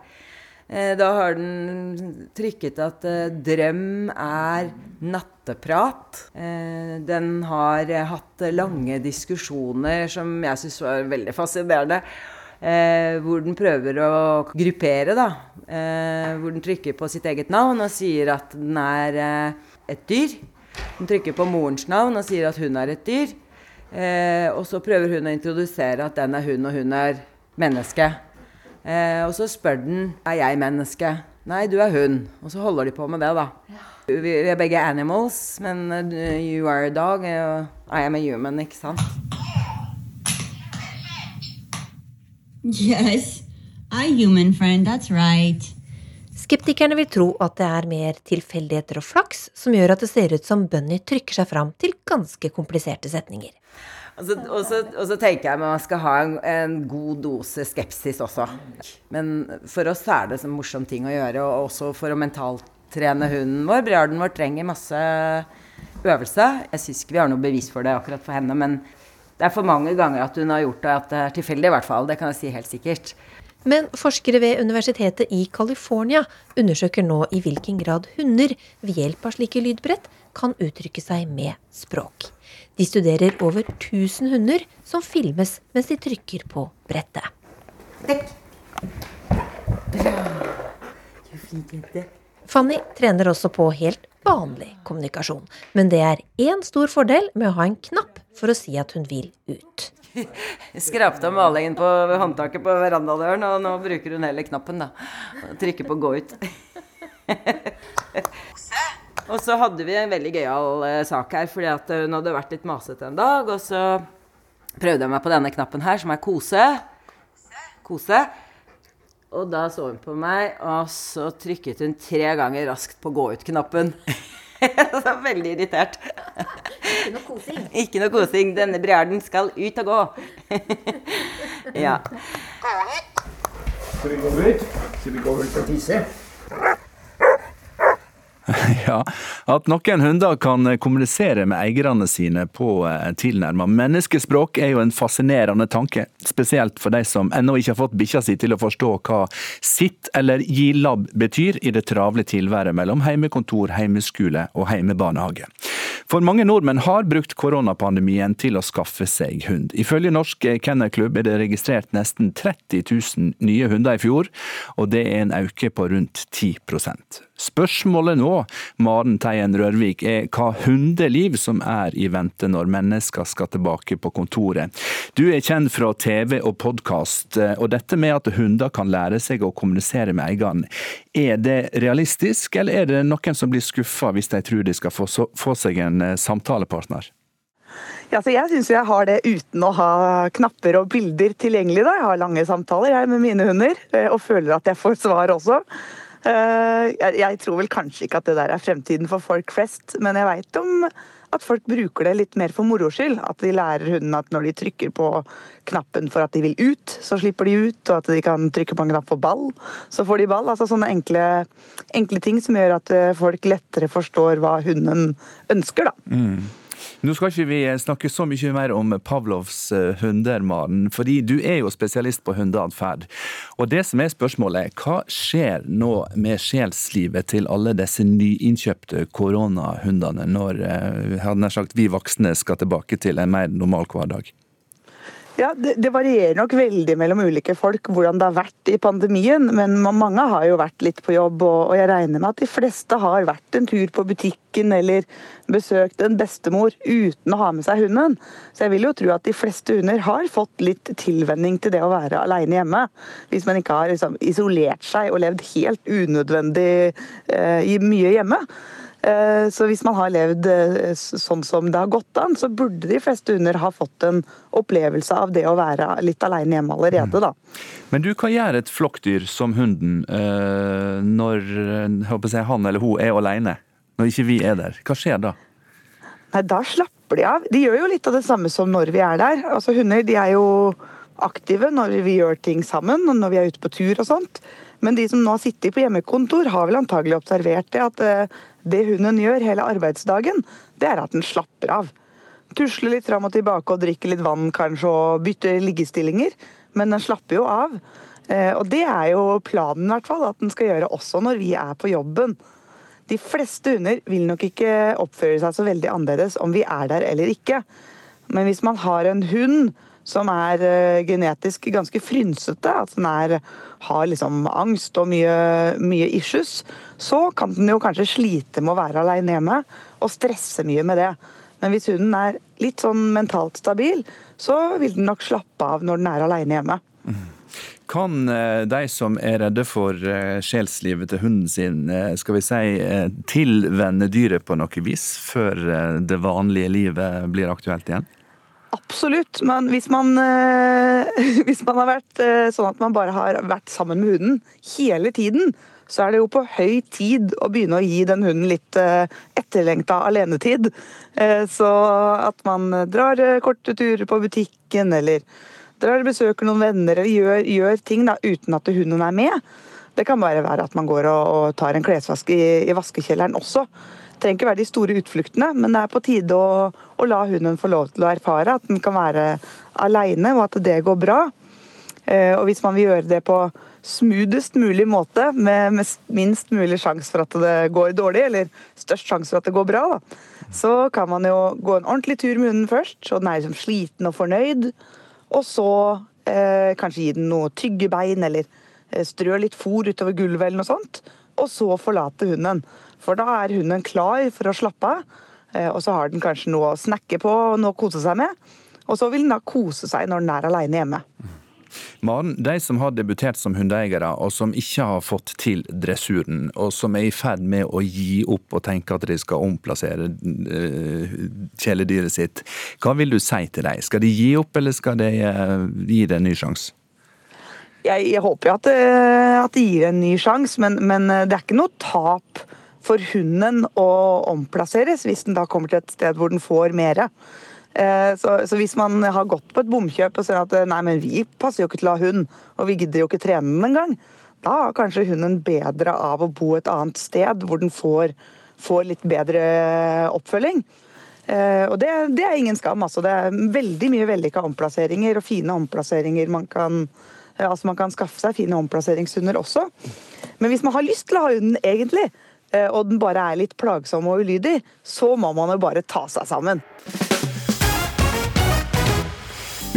Eh, Da har den trykket at eh, drøm er natteprat. Eh, Den har hatt lange diskusjoner som jeg syns var veldig fascinerende. Eh, hvor den prøver å gruppere, da. Eh, hvor den trykker på sitt eget navn og sier at den er eh, et dyr. Den trykker på morens navn og sier at hun er et dyr. Eh, og så prøver hun å introdusere at den er hun, og hun er menneske. Eh, og så spør den er jeg menneske. Nei, du er hun. Og så holder de på med det, da. Vi, er begge animals, men eh, you are a dog, og I am a human, ikke sant? Yes, I human friend, that's right. Skeptikerne vil tro at det er mer tilfeldigheter og flaks som gjør at det ser ut som Bunny trykker seg fram til ganske kompliserte setninger. Og så, og, så, og så tenker jeg man skal ha en, en god dose skepsis også. Men for oss er det en morsom ting å gjøre, og også for å mentaltrene hunden vår. Briarden vår trenger masse øvelse. Jeg syns ikke vi har noe bevis for det akkurat for henne, men det er for mange ganger at hun har gjort det at det er tilfeldig, i hvert fall. Det kan jeg si helt sikkert. Men forskere ved universitetet i California undersøker nå i hvilken grad hunder ved hjelp av slike lydbrett kan uttrykke seg med språk. De studerer over 1000 hunder som filmes mens de trykker på brettet. Fanny trener også på helt vanlig kommunikasjon, men det er én stor fordel med å ha en knapp for å si at hun vil ut. Skrapte av malingen på håndtaket på verandadøren, og nå bruker hun heller knappen, da. Trykker på 'gå ut'. og så hadde vi en veldig gøyal eh, sak her, fordi at hun hadde vært litt masete en dag, og så prøvde jeg meg på denne knappen her, som er kose. Kose. Og da så hun på meg, og så trykket hun tre ganger raskt på gå ut-knappen. Så veldig irritert. Ikke noe kosing. Ikke noe kosing. Denne briarden skal ut og gå. ja. Skal vi gå ut? Skal vi gå ut og tisse? Ja, At noen hunder kan kommunisere med eierne sine på eh, tilnærma menneskespråk, er jo en fascinerende tanke. Spesielt for de som ennå ikke har fått bikkja si til å forstå hva sitt eller gi labb betyr i det travle tilværet mellom heimekontor, heimeskole og heimebarnehage. For mange nordmenn har brukt koronapandemien til å skaffe seg hund. Ifølge Norsk Kennelklubb er det registrert nesten 30 000 nye hunder i fjor, og det er en økning på rundt 10 Spørsmålet nå, Maren Teien Rørvik, er hva hundeliv som er i vente når mennesker skal tilbake på kontoret. Du er kjent fra TV og podkast, og dette med at hunder kan lære seg å kommunisere med eieren, er det realistisk, eller er det noen som blir skuffa hvis de tror de skal få, seg en eh, samtalepartner? Ja, jeg syns jeg har det uten å ha knapper og bilder tilgjengelig. da. Jeg har lange samtaler jeg, med mine hunder, eh, og føler at jeg får svar også. Eh, Jeg, tror vel kanskje ikke at det der er fremtiden for folk flest, men jeg veit om at folk bruker det litt mer for moro skyld. At de lærer hunden at når de trykker på knappen for at de vil ut, så slipper de ut. Og at de kan trykke på en knapp for ball, så får de ball. Altså sånne enkle, enkle ting som gjør at eh, folk lettere forstår hva hunden ønsker, da. Mm. Nå skal ikke vi snakke så mye mer om Pavlovs eh, hunder, Maren, fordi du er jo spesialist på hundeatferd. Og det som er spørsmålet, hva skjer nå med sjelslivet til alle disse nyinnkjøpte koronahundene, når eh, sagt, vi voksne skal tilbake til en mer normal hverdag? Ja, det, det, varierer nok veldig mellom ulike folk hvordan det har vært i pandemien. Men mange har jo vært litt på jobb, og, og jeg regner med at de fleste har vært en tur på butikken eller besøkt en bestemor uten å ha med seg hunden. Så jeg vil jo tro at de fleste hunder har fått litt tilvenning til det å være alene hjemme. Hvis man ikke har liksom, isolert seg og levd helt unødvendig eh, mye hjemme. Eh, så hvis man har levd eh, sånn som det har gått an, så burde de fleste hunder ha fått en opplevelse av det å være litt alene hjemme allerede, da. Mm. Men du, hva gjør et flokkdyr som hunden eh, når jeg, han eller hun er alene? Når ikke vi er der. Hva skjer da? Nei, Da slapper de av. De gjør jo litt av det samme som når vi er der. Altså Hunder de er jo aktive når vi gjør ting sammen, og når vi er ute på tur og sånt. Men de som nå har sittet på hjemmekontor, har vel antagelig observert det at det hunden gjør hele arbeidsdagen, det er at den slapper av. Tusler litt fram og tilbake og drikker litt vann kanskje og bytter liggestillinger. Men den slapper jo av. Eh, og det er jo planen, i hvert fall, at den skal gjøre også når vi er på jobben. De fleste hunder vil nok ikke oppføre seg så veldig annerledes om vi er der eller ikke. Men hvis man har en hund som er uh, genetisk ganske frynsete, at den er, har liksom angst og mye, mye, issues, så kan den jo kanskje slite med å være alene hjemme og stresse mye med det. Men hvis hunden er litt sånn mentalt stabil, så vil den nok slappe av når den er alene hjemme. Kan uh, de som er redde for uh, sjelslivet til hunden sin, skal vi si, tilvenne dyret på noe vis før det vanlige livet blir aktuelt igjen? Absolutt, men hvis man, eh, hvis man, har vært eh, sånn at man bare har vært sammen med hunden hele tiden, så er det jo på høy tid å begynne å gi den hunden litt eh, etterlengta alenetid. Så at man drar korte turer på butikken, eller drar og besøker noen venner, eller gjør, gjør ting da, uten at hunden er med. Det kan bare være at man går og, og tar en klesvask i, i vaskekjelleren også. Det trenger ikke være de store utfluktene, men det er på tide å, å, la hunden få lov til å erfare at den kan være aleine, og at det går bra. Eh, og hvis man vil gjøre det på smoothest mulig måte, med, minst mulig sjanse for at det går dårlig, eller størst sjanse for at det går bra, da, så kan man jo gå en ordentlig tur med hunden først, så den er liksom sliten og fornøyd. Og så eh, kanskje gi den noe tyggebein, eller eh, strø litt fôr utover gulvet, eller noe sånt. Og så forlate hunden. For da er hunden klar for å slappe av. Eh, og så har den kanskje noe å snakke på og noe å kose seg med. Og så vil den da kose seg når den er alene hjemme. Maren, de som har debutert som hundeeiere og som ikke har fått til dressuren, og som er i ferd med å gi opp og tenke at de skal omplassere uh, kjæledyret sitt, hva vil du si til dem? Skal de gi opp, eller skal de uh, gi det en ny sjanse? Jeg, jeg, håper jo at, at, de gir en ny sjanse, men, men det er ikke noe tap for hunden å omplasseres hvis den da kommer til et sted hvor den får mere. Eh, så, så, hvis man har gått på et bomkjøp og sier at nei, men vi passer jo ikke til å ha hund, og vi gidder jo ikke trene den engang, da har kanskje hunden bedre av å bo et annet sted hvor den får, får litt bedre oppfølging. Eh, og det, det, er ingen skam. altså. Det er veldig mye vellykka omplasseringer og fine omplasseringer man kan Altså Man kan skaffe seg fine omplasseringshunder også. Men hvis man har lyst til å ha hunden egentlig, Eh, og den bare er litt plagsom og ulydig, så må man jo bare ta seg sammen.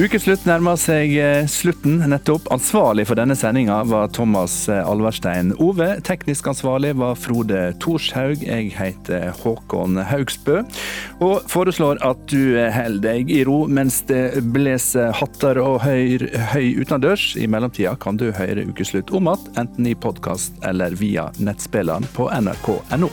Ukeslutt nærmer seg eh, slutten nettopp. Ansvarlig for denne sendinga var Thomas eh, Alverstein Ove. Teknisk ansvarlig var Frode Torshaug. Jeg heter Håkon Haugsbø. Og foreslår at du holder deg i ro mens det blåser hatter og høy, høy utendørs. I mellomtida kan du høre Ukeslutt om igjen, enten i podkast eller via nettspilleren på nrk.no.